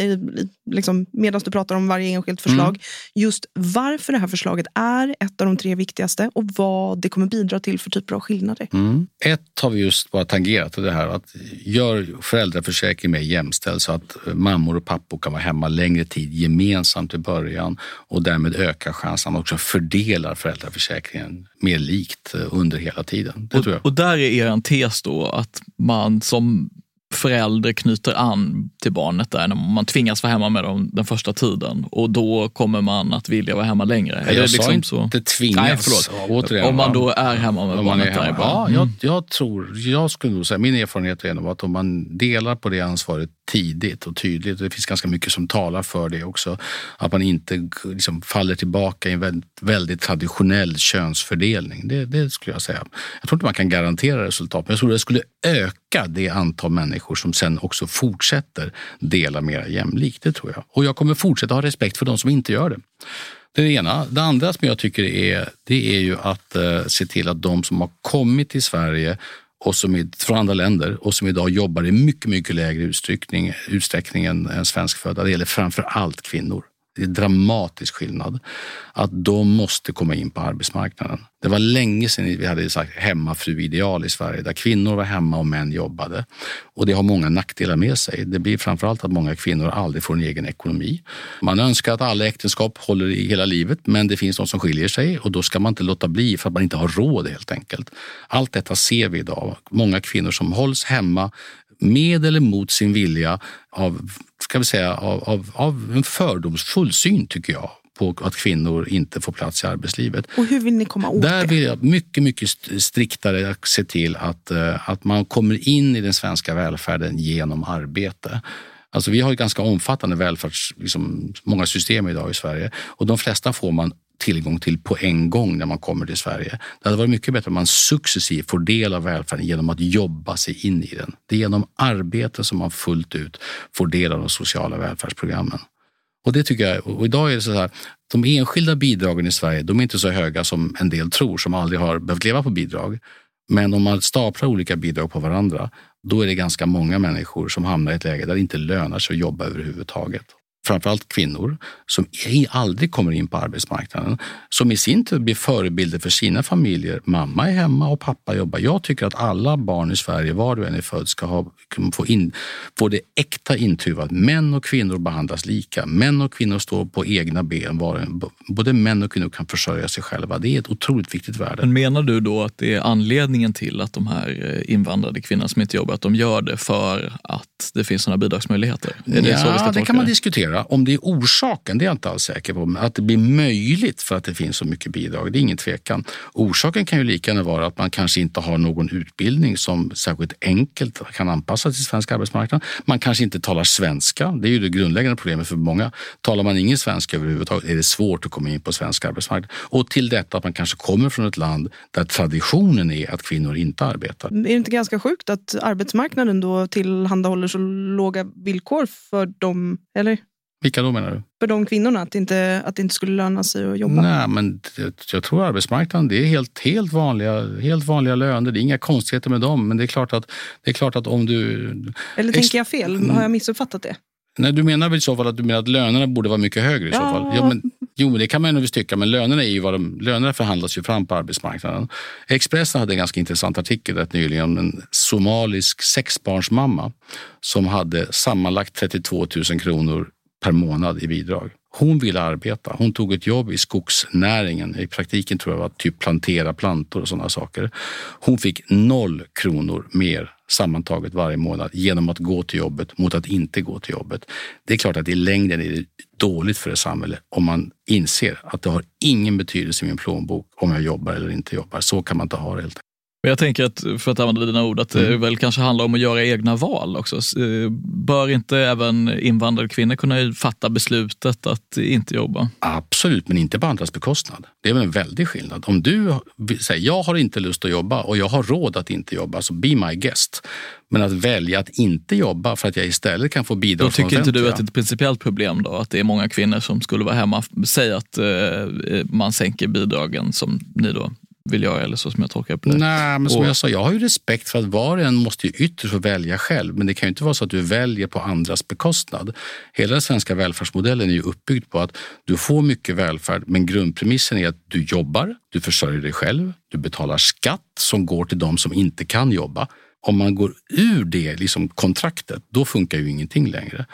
liksom, medan du pratar om varje enskilt förslag, mm. just varför det här förslaget är ett av de tre viktigaste och vad det kommer bidra till för typer av skillnader.
Mm. Ett har vi just bara tangerat, och det här att gör föräldraförsäkringen mer jämställd så att mammor och pappor kan vara hemma längre tid gemensamt i början början och därmed ökar chansen att man också fördelar föräldraförsäkringen mer likt eh, under hela tiden.
Det och, tror jag. och där är er tes då att man som förälder knyter an till barnet där när man tvingas vara hemma med dem den första tiden och då kommer man att vilja vara hemma längre.
Jag, jag sa liksom inte så? tvingas. Nej,
förlåt. Återigen, om man då är hemma med barnet
hemma. där Ja, jag, mm. jag, tror, jag skulle nog säga, min erfarenhet är nog att om man delar på det ansvaret tidigt och tydligt, det finns ganska mycket som talar för det också, att man inte liksom faller tillbaka i en väldigt, väldigt traditionell könsfördelning. Det, det, skulle jag säga. Jag tror inte man kan garantera resultat, men jag tror det skulle öka det antal människor som sen också fortsätter dela mer jämlikt. Det tror jag. Och jag kommer fortsätta ha respekt för de som inte gör det. Det är det ena. Det andra som jag tycker är, det är ju att eh, se till att de som har kommit till Sverige och som är från andra länder och som idag jobbar i mycket, mycket lägre utsträckning, utsträckning än, än svenskfödda. Det gäller framför allt kvinnor det är dramatisk skillnad, att de måste komma in på arbetsmarknaden. Det var länge sedan vi hade sagt hemmafruideal i Sverige där kvinnor var hemma och män jobbade. Och det har många nackdelar med sig. Det blir framförallt att många kvinnor aldrig får en egen ekonomi. Man önskar att alla äktenskap håller i hela livet, men det finns de som skiljer sig och då ska man inte låta bli för att man inte har råd helt enkelt. Allt detta ser vi idag. Många kvinnor som hålls hemma med eller mot sin vilja av, ska vi säga, av, av, av en fördomsfull syn, tycker jag på att kvinnor inte får plats i arbetslivet.
Och hur vill ni komma åt
Där vill jag mycket, mycket striktare se till att, eh, att man kommer in i den svenska välfärden genom arbete. Alltså vi har ett ganska omfattande välfärds, liksom, många system idag i Sverige och de flesta får man tillgång till på en gång när man kommer till Sverige. Det hade varit mycket bättre om man successivt får del av välfärden genom att jobba sig in i den. Det är genom arbete som man fullt ut får del av de sociala välfärdsprogrammen. Och det tycker jag, och idag är det så här, de enskilda bidragen i Sverige, de är inte så höga som en del tror som aldrig har behövt leva på bidrag. Men om man staplar olika bidrag på varandra, då är det ganska många människor som hamnar i ett läge där det inte lönar sig att jobba överhuvudtaget framförallt kvinnor, som aldrig kommer in på arbetsmarknaden, som i sin tur blir förebilder för sina familjer. Mamma är hemma och pappa jobbar. Jag tycker att alla barn i Sverige, var du än är född, ska ha, få, in, få det äkta intyget att män och kvinnor behandlas lika. Män och kvinnor står på egna ben. Både män och kvinnor kan försörja sig själva. Det är ett otroligt viktigt värde.
Men menar du då att det är anledningen till att de här eh, invandrade kvinnorna som inte jobbar, att de gör det för att det finns sådana bidragsmöjligheter? Är det
ja,
så vi ska
det kan man
det?
Göra. Om det är orsaken, det är jag inte alls säker på. Men att det blir möjligt för att det finns så mycket bidrag, det är ingen tvekan. Orsaken kan ju lika gärna vara att man kanske inte har någon utbildning som särskilt enkelt kan anpassas till svensk arbetsmarknad. Man kanske inte talar svenska. Det är ju det grundläggande problemet för många. Talar man ingen svenska överhuvudtaget är det svårt att komma in på svensk arbetsmarknad. Och till detta att man kanske kommer från ett land där traditionen är att kvinnor inte arbetar.
Är det inte ganska sjukt att arbetsmarknaden då tillhandahåller så låga villkor för dem? Eller?
Vilka då menar du?
För de kvinnorna, att det inte, att det inte skulle löna sig att jobba?
Nej, men jag tror arbetsmarknaden, det är helt, helt, vanliga, helt vanliga löner. Det är inga konstigheter med dem. Men det är klart att, det är klart att om du...
Eller tänker jag fel? Har jag missuppfattat det?
Nej, du menar väl i så fall att du menar att lönerna borde vara mycket högre i
ja.
så fall? Ja, men, jo, det kan man ju tycka, men lönerna, är ju vad de, lönerna förhandlas ju fram på arbetsmarknaden. Expressen hade en ganska intressant artikel rätt nyligen om en somalisk sexbarnsmamma som hade sammanlagt 32 000 kronor per månad i bidrag. Hon ville arbeta. Hon tog ett jobb i skogsnäringen. I praktiken tror jag var typ plantera plantor och sådana saker. Hon fick noll kronor mer sammantaget varje månad genom att gå till jobbet mot att inte gå till jobbet. Det är klart att i längden är det dåligt för ett samhälle om man inser att det har ingen betydelse i min plånbok om jag jobbar eller inte jobbar. Så kan man inte ha det helt enkelt.
Jag tänker att, för att använda dina ord, att det mm. väl kanske handlar om att göra egna val också. Eh, bör inte även invandrade kvinnor kunna fatta beslutet att inte jobba?
Absolut, men inte på andras bekostnad. Det är väl en väldig skillnad. Om du säger jag har inte lust att jobba och jag har råd att inte jobba, så be my guest. Men att välja att inte jobba för att jag istället kan få bidrag
då tycker
från
inte du att det är ett principiellt problem då? Att det är många kvinnor som skulle vara hemma. Säg att eh, man sänker bidragen som ni då vill göra eller så som jag tolkar på det.
Nej, men som
och,
jag sa, jag har ju respekt för att var och en måste ju ytterst få välja själv. Men det kan ju inte vara så att du väljer på andras bekostnad. Hela den svenska välfärdsmodellen är ju uppbyggd på att du får mycket välfärd, men grundpremissen är att du jobbar, du försörjer dig själv, du betalar skatt som går till de som inte kan jobba. Om man går ur det liksom kontraktet, då funkar ju ingenting längre.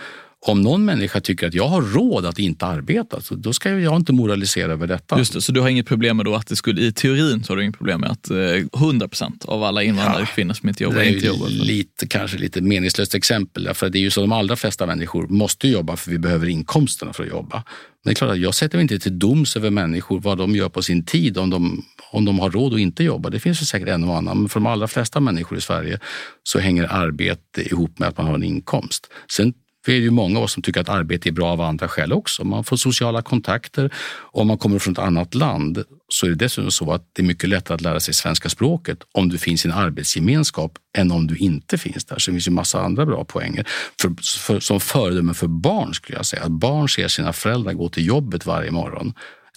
Om någon människa tycker att jag har råd att inte arbeta, så då ska jag inte moralisera över detta.
Just det, så du har inget problem med då att det skulle, i teorin så har du inget problem med att eh, 100 procent av alla invandrare ja, kvinnor som inte jobbar
det är
inte jobbar?
Lite, kanske lite meningslöst exempel, för det är ju så de allra flesta människor måste jobba för vi behöver inkomsterna för att jobba. Men det är klart att jag sätter mig inte till doms över människor vad de gör på sin tid om de, om de har råd att inte jobba. Det finns ju säkert en och annan, men för de allra flesta människor i Sverige så hänger arbete ihop med att man har en inkomst. Sen för det är ju många av oss som tycker att arbete är bra av andra skäl också. Man får sociala kontakter. Om man kommer från ett annat land så är det dessutom så att det är mycket lättare att lära sig svenska språket om du finns i en arbetsgemenskap än om du inte finns där. Så det finns ju massa andra bra poänger. För, för, som föredöme för barn skulle jag säga. Att barn ser sina föräldrar gå till jobbet varje morgon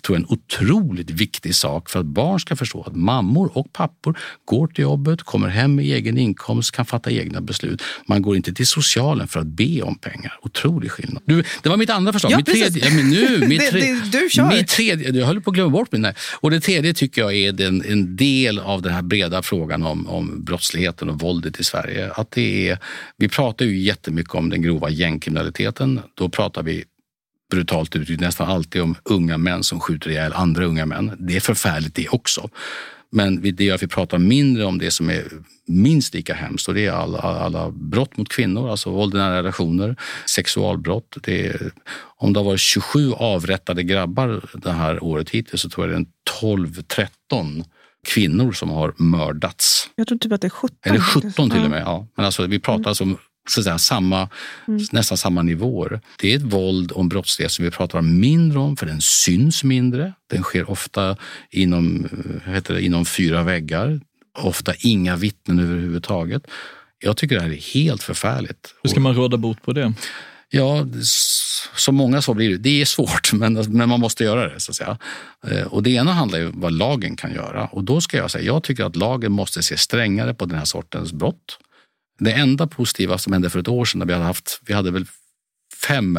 tror jag, en otroligt viktig sak för att barn ska förstå att mammor och pappor går till jobbet, kommer hem med egen inkomst, kan fatta egna beslut. Man går inte till socialen för att be om pengar. Otrolig skillnad. Du, det var mitt andra förslag.
Ja,
mitt tredje, ja, men nu, *laughs* mitt tre,
det, det, du kör.
Mitt tredje, jag höll på att glömma bort min. Och det tredje tycker jag är den, en del av den här breda frågan om, om brottsligheten och våldet i Sverige. Att det är, vi pratar ju jättemycket om den grova gängkriminaliteten. Då pratar vi brutalt uttryckt nästan alltid om unga män som skjuter ihjäl andra unga män. Det är förfärligt det också. Men det gör att vi pratar mindre om det som är minst lika hemskt och det är alla, alla brott mot kvinnor, alltså våld i nära relationer, sexualbrott. Det är, om det har varit 27 avrättade grabbar det här året hittills så tror jag det är 12-13 kvinnor som har mördats.
Jag tror typ att det är 17.
Eller 17 till och med. Ja. Men alltså, vi pratar alltså om så att säga, samma, mm. nästan samma nivåer. Det är ett våld och en brottslighet som vi pratar mindre om för den syns mindre. Den sker ofta inom, heter det, inom fyra väggar. Ofta inga vittnen överhuvudtaget. Jag tycker det här är helt förfärligt.
Hur ska man råda bot på det?
Ja, som många så blir det. Det är svårt, *laughs* men, men man måste göra det. så att säga. Eh, och det ena handlar ju om vad lagen kan göra. Och då ska jag säga, jag tycker att lagen måste se strängare på den här sortens brott. Det enda positiva som hände för ett år sedan, när vi hade haft, vi hade väl fem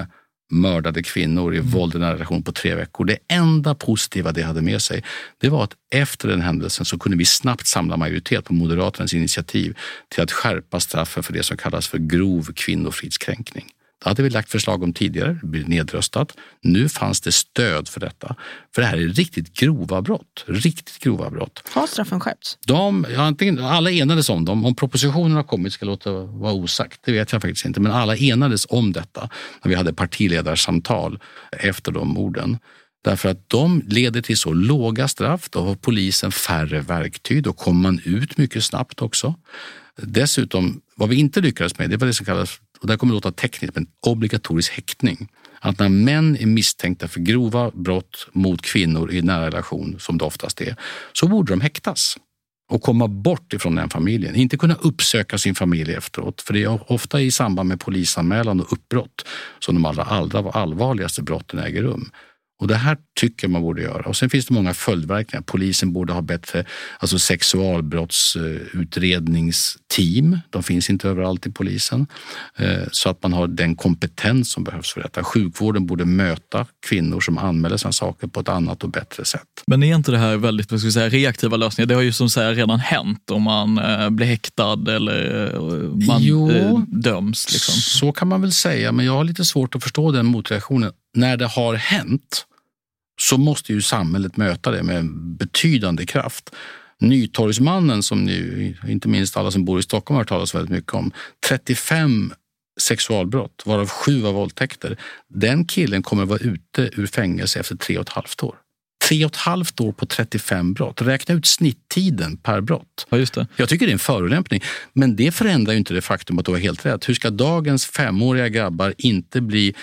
mördade kvinnor i mm. våld i nära relation på tre veckor. Det enda positiva det hade med sig, det var att efter den händelsen så kunde vi snabbt samla majoritet på Moderaternas initiativ till att skärpa straffen för det som kallas för grov kvinnofridskränkning. Det hade vi lagt förslag om tidigare, det blev nedröstat. Nu fanns det stöd för detta. För det här är riktigt grova brott. Riktigt grova brott.
Har straffen skärpts?
De, antingen, alla enades om dem. Om propositionen har kommit ska låta vara osagt. Det vet jag faktiskt inte. Men alla enades om detta när vi hade partiledarsamtal efter de morden. Därför att de leder till så låga straff. Då har polisen färre verktyg. Då kommer man ut mycket snabbt också. Dessutom, vad vi inte lyckades med, det var det som kallas och det kommer att låta tekniskt, men obligatorisk häktning. Att när män är misstänkta för grova brott mot kvinnor i nära relation, som det oftast är, så borde de häktas och komma bort ifrån den familjen. Inte kunna uppsöka sin familj efteråt, för det är ofta i samband med polisanmälan och uppbrott som de allra, allra allvarligaste brotten äger rum. Och det här tycker man borde göra. Och sen finns det många följdverkningar. Polisen borde ha bättre alltså sexualbrottsutredningsteam. De finns inte överallt i polisen. Eh, så att man har den kompetens som behövs för detta. Sjukvården borde möta kvinnor som anmäler sådana saker på ett annat och bättre sätt.
Men är inte det här väldigt vad ska säga, reaktiva lösningar? Det har ju som säga redan hänt om man eh, blir häktad eller eh, man jo, döms. Liksom.
Så kan man väl säga, men jag har lite svårt att förstå den motreaktionen. När det har hänt så måste ju samhället möta det med betydande kraft. Nytorgsmannen som nu, inte minst alla som bor i Stockholm har hört talas väldigt mycket om, 35 sexualbrott, varav sju var våldtäkter. Den killen kommer att vara ute ur fängelse efter tre och ett halvt år. Tre och ett halvt år på 35 brott. Räkna ut snitttiden per brott.
Ja, just det.
Jag tycker det är en förolämpning. Men det förändrar ju inte det faktum att du har helt rätt. Hur ska dagens femåriga grabbar inte bli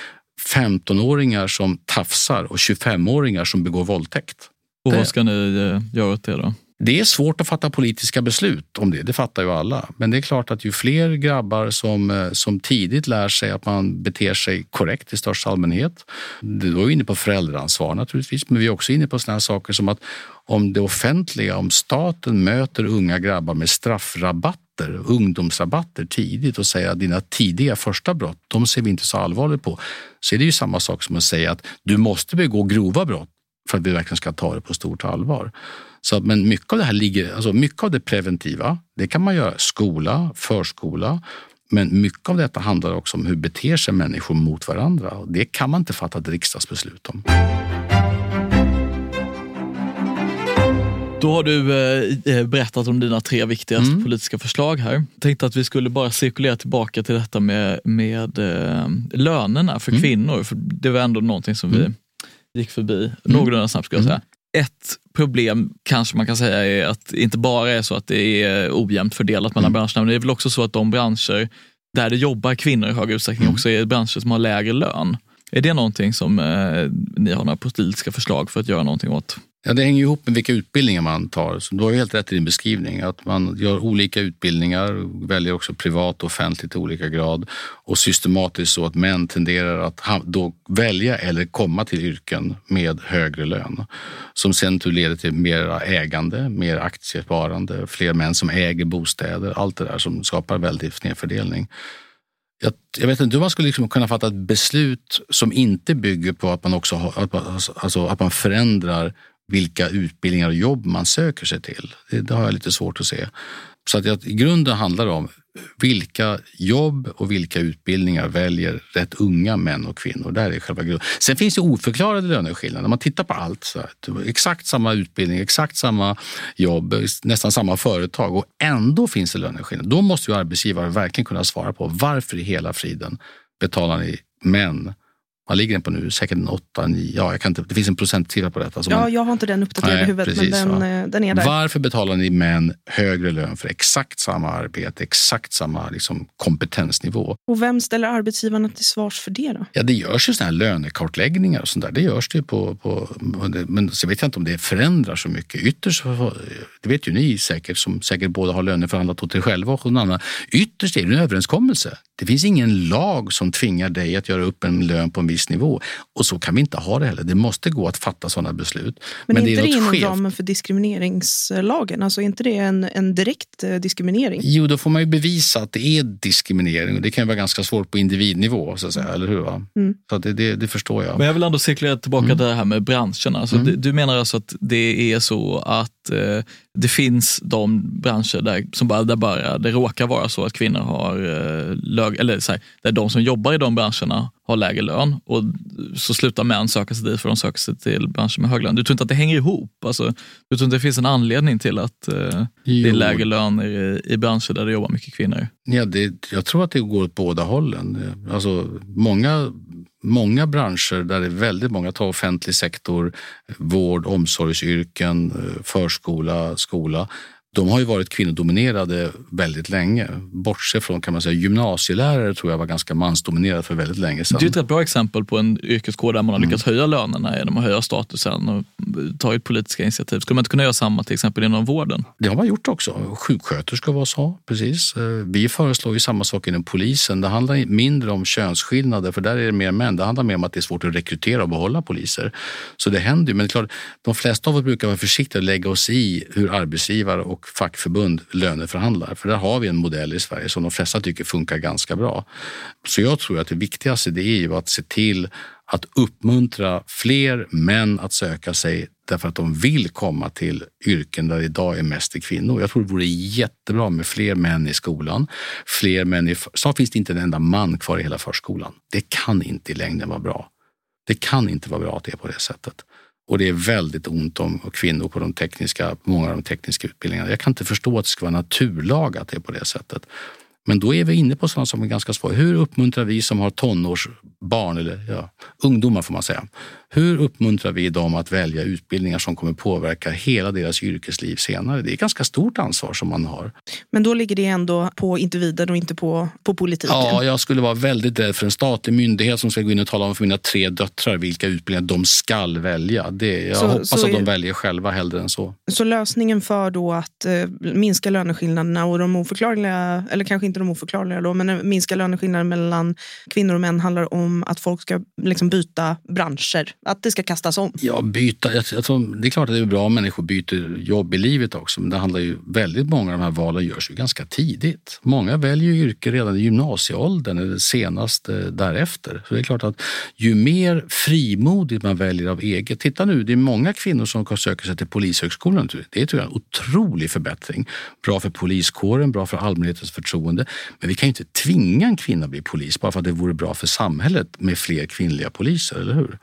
15-åringar som tafsar och 25-åringar som begår våldtäkt.
Och vad ska ni eh, göra åt det då?
Det är svårt att fatta politiska beslut om det, det fattar ju alla. Men det är klart att ju fler grabbar som, eh, som tidigt lär sig att man beter sig korrekt i största allmänhet. Då är vi inne på föräldraansvar naturligtvis, men vi är också inne på sådana saker som att om det offentliga, om staten möter unga grabbar med straffrabatter, ungdomsrabatter tidigt och säger att dina tidiga första brott, de ser vi inte så allvarligt på. Så är det ju samma sak som att säga att du måste begå grova brott för att vi verkligen ska ta det på stort allvar. Så, men mycket av det här ligger, alltså mycket av det preventiva, det kan man göra skola, förskola, men mycket av detta handlar också om hur beter sig människor mot varandra. Och det kan man inte fatta ett riksdagsbeslut om.
Då har du eh, eh, berättat om dina tre viktigaste mm. politiska förslag här. Jag tänkte att vi skulle bara cirkulera tillbaka till detta med, med eh, lönerna för mm. kvinnor. För Det var ändå någonting som mm. vi gick förbi mm. någorlunda snabbt. Skulle jag säga. Ett problem kanske man kan säga är att det inte bara är så att det är ojämnt fördelat mellan mm. branscherna, men det är väl också så att de branscher där det jobbar kvinnor i hög utsträckning mm. också är branscher som har lägre lön. Är det någonting som eh, ni har några politiska förslag för att göra någonting åt?
Ja, det hänger ihop med vilka utbildningar man tar. Så du har ju helt rätt i din beskrivning. Att man gör olika utbildningar, väljer också privat och offentligt i olika grad och systematiskt så att män tenderar att då välja eller komma till yrken med högre lön som sen leder till mer ägande, mer aktiesparande, fler män som äger bostäder. Allt det där som skapar väldigt snedfördelning. Jag, jag, vet inte hur man skulle liksom kunna fatta ett beslut som inte bygger på att man också har, att, man, alltså, att man förändrar vilka utbildningar och jobb man söker sig till. Det, det har jag lite svårt att se. Så att jag, i grunden handlar det om vilka jobb och vilka utbildningar väljer rätt unga män och kvinnor. Där är själva grunden. Sen finns det oförklarade löneskillnader. När man tittar på allt, så här, typ exakt samma utbildning, exakt samma jobb, nästan samma företag och ändå finns det löneskillnader. Då måste ju arbetsgivare verkligen kunna svara på varför i hela friden betalar ni män vad ligger den på nu? Säkert en 8, 9. Ja, jag kan inte, det finns en procentsiffra på detta.
ja, man, jag har inte den uppdaterad i huvudet, precis, men den, eh, den, är där.
Varför betalar ni män högre lön för exakt samma arbete, exakt samma liksom, kompetensnivå?
Och vem ställer arbetsgivarna till svars för det? Då?
Ja, det görs ju såna här lönekartläggningar och sånt där. Det görs det på, på, men så vet jag inte om det förändrar så mycket. Ytterst, det vet ju ni säkert, som säkert båda har löneförhandlat åt er själva och någon annan. Ytterst är det en överenskommelse. Det finns ingen lag som tvingar dig att göra upp en lön på en viss nivå. Och så kan vi inte ha det heller. Det måste gå att fatta sådana beslut.
Men, Men är inte det, inom skevt. ramen för diskrimineringslagen? Alltså är inte det en, en direkt eh, diskriminering?
Jo, då får man ju bevisa att det är diskriminering. Och det kan ju vara ganska svårt på individnivå, så att säga, eller hur? Mm. Så det, det, det, förstår jag.
Men jag vill ändå cirkulera tillbaka mm. till det här med branscherna. Alltså, mm. Du menar alltså att det är så att eh, det finns de branscher där, som bara, där bara det råkar vara så att kvinnor har eh, lög, eller så här, där de som jobbar i de branscherna har lägre lön och så slutar män söka sig dit för de söker sig till branscher med hög lön. Du tror inte att det hänger ihop? Alltså, du tror inte det finns en anledning till att eh, det är lägre löner i, i branscher där det jobbar mycket kvinnor?
Ja, det, jag tror att det går åt båda hållen. Alltså, många många branscher där det är väldigt många, ta offentlig sektor, vård, omsorgsyrken, eh, förskola, skola de har ju varit kvinnodominerade väldigt länge. Bortsett från kan man säga gymnasielärare tror jag var ganska mansdominerade för väldigt länge sedan.
Det är ett bra exempel på en yrkeskår där man har mm. lyckats höja lönerna genom att höja statusen och tagit politiska initiativ. Skulle man inte kunna göra samma till exempel inom vården?
Det har man gjort också. Sjuksköterskor var så, precis. Vi föreslår ju samma sak inom polisen. Det handlar mindre om könsskillnader, för där är det mer män. Det handlar mer om att det är svårt att rekrytera och behålla poliser. Så det händer ju. Men det är klart, de flesta av oss brukar vara försiktiga och lägga oss i hur arbetsgivare och och fackförbund löneförhandlar. För där har vi en modell i Sverige som de flesta tycker funkar ganska bra. Så jag tror att det viktigaste det är ju att se till att uppmuntra fler män att söka sig därför att de vill komma till yrken där det idag är mest kvinnor. Jag tror det vore jättebra med fler män i skolan. Fler män i, snart finns det inte en enda man kvar i hela förskolan. Det kan inte i längden vara bra. Det kan inte vara bra att det är på det sättet. Och det är väldigt ont om kvinnor på de tekniska, många av de tekniska utbildningarna. Jag kan inte förstå att det ska vara naturlag att det är på det sättet. Men då är vi inne på sådana som är ganska svåra. Hur uppmuntrar vi som har tonårsbarn, eller ja, ungdomar får man säga, hur uppmuntrar vi dem att välja utbildningar som kommer påverka hela deras yrkesliv senare? Det är ett ganska stort ansvar som man har.
Men då ligger det ändå på individen och inte på, på politiken?
Ja, jag skulle vara väldigt rädd för en statlig myndighet som ska gå in och tala om för mina tre döttrar vilka utbildningar de skall välja. Det, jag så, hoppas så att de väljer själva hellre än så.
Så lösningen för då att eh, minska löneskillnaderna och de oförklarliga, eller kanske inte de oförklarliga då, men minska löneskillnader mellan kvinnor och män handlar om att folk ska liksom byta branscher att det ska kastas om?
Ja, byta. Alltså, det är klart att det är bra om människor byter jobb i livet också, men det handlar ju väldigt många av de här valen görs ju ganska tidigt. Många väljer yrke redan i gymnasieåldern eller senast eh, därefter. Så det är klart att ju mer frimodigt man väljer av eget. Titta nu, det är många kvinnor som söker sig till Polishögskolan. Det tror jag är en otrolig förbättring. Bra för poliskåren, bra för allmänhetens förtroende. Men vi kan ju inte tvinga en kvinna att bli polis bara för att det vore bra för samhället med fler kvinnliga poliser, eller hur?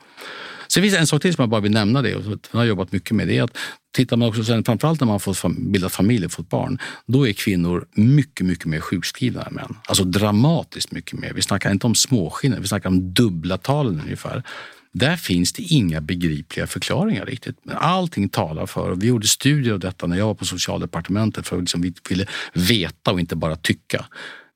Sen finns det en sak till som jag bara vill nämna det och jag har jobbat mycket med. Det är att tittar man också sen, framförallt när man har fått bildat familj och fått barn, då är kvinnor mycket, mycket mer sjukskrivna än män. Alltså dramatiskt mycket mer. Vi snackar inte om småskillnader, vi snackar om dubbla talen ungefär. Där finns det inga begripliga förklaringar riktigt. Men allting talar för, och vi gjorde studier av detta när jag var på socialdepartementet för att liksom vi ville veta och inte bara tycka.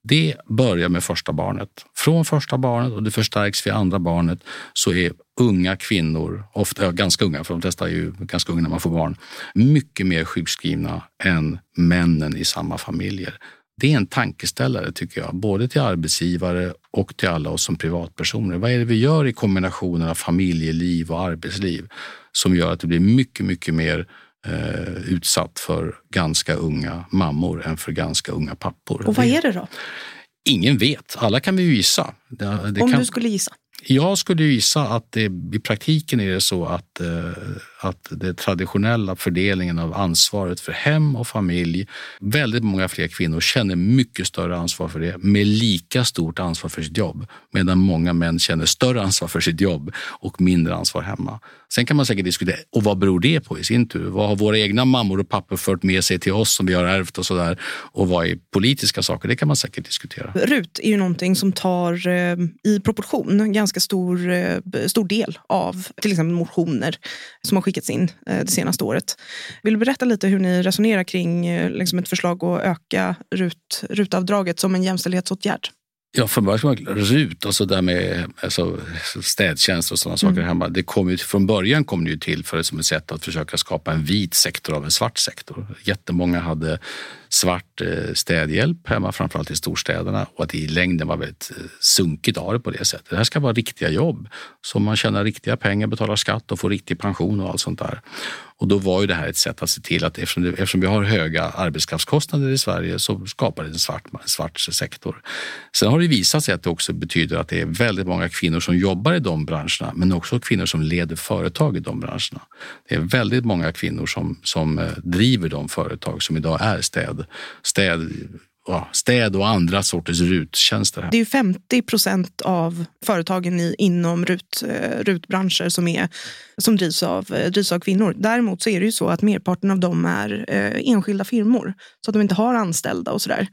Det börjar med första barnet. Från första barnet och det förstärks vid andra barnet så är unga kvinnor, ofta ganska unga, för de flesta är ju ganska unga när man får barn, mycket mer sjukskrivna än männen i samma familjer. Det är en tankeställare tycker jag, både till arbetsgivare och till alla oss som privatpersoner. Vad är det vi gör i kombinationen av familjeliv och arbetsliv som gör att det blir mycket, mycket mer eh, utsatt för ganska unga mammor än för ganska unga pappor.
Och vad är det då?
Ingen vet. Alla kan vi ju gissa. Det, det
Om
kan...
du skulle gissa?
Jag skulle gissa att det, i praktiken är det så att, eh, att den traditionella fördelningen av ansvaret för hem och familj, väldigt många fler kvinnor känner mycket större ansvar för det med lika stort ansvar för sitt jobb. Medan många män känner större ansvar för sitt jobb och mindre ansvar hemma. Sen kan man säkert diskutera, och vad beror det på i sin tur? Vad har våra egna mammor och pappor fört med sig till oss som vi har ärvt och sådär? Och vad är politiska saker? Det kan man säkert diskutera.
RUT är ju någonting som tar eh, i proportion ganska stor, eh, stor del av till exempel motioner som har skickats in eh, det senaste året. Vill du berätta lite hur ni resonerar kring eh, liksom ett förslag att öka RUT, RUT-avdraget som en jämställdhetsåtgärd?
Ja, från början RUT, alltså där med alltså, städtjänst och sådana saker
Mm.
hemma. Det kom ju, från början kom det ju till för som ett sätt att försöka skapa en vit sektor av en svart sektor. Jättemånga hade svart eh, städhjälp hemma, framförallt i storstäderna och att det i längden var väldigt eh, sunkigt att ha det på det sättet. Det här ska vara riktiga jobb som man tjänar riktiga pengar, betalar skatt och får riktig pension och allt sånt där. Och då var ju det här ett sätt att se till att eftersom, det, eftersom vi har höga arbetskraftskostnader i Sverige så skapar det en svart, en svart sektor. Sen har det visat sig att det också betyder att det är väldigt många kvinnor som jobbar i de branscherna men också kvinnor som leder företag i de branscherna. Det är väldigt många kvinnor som, som eh, driver de företag som idag är städer städ, städ, ja, städ och andra sorters ruttjänster.
Det är 50 procent av företagen i, inom eh, rut-branscher som, är, som drivs, av, eh, drivs av kvinnor. Däremot så är det ju så att merparten av dem är eh, enskilda firmor. Så att de inte har anställda och sådär.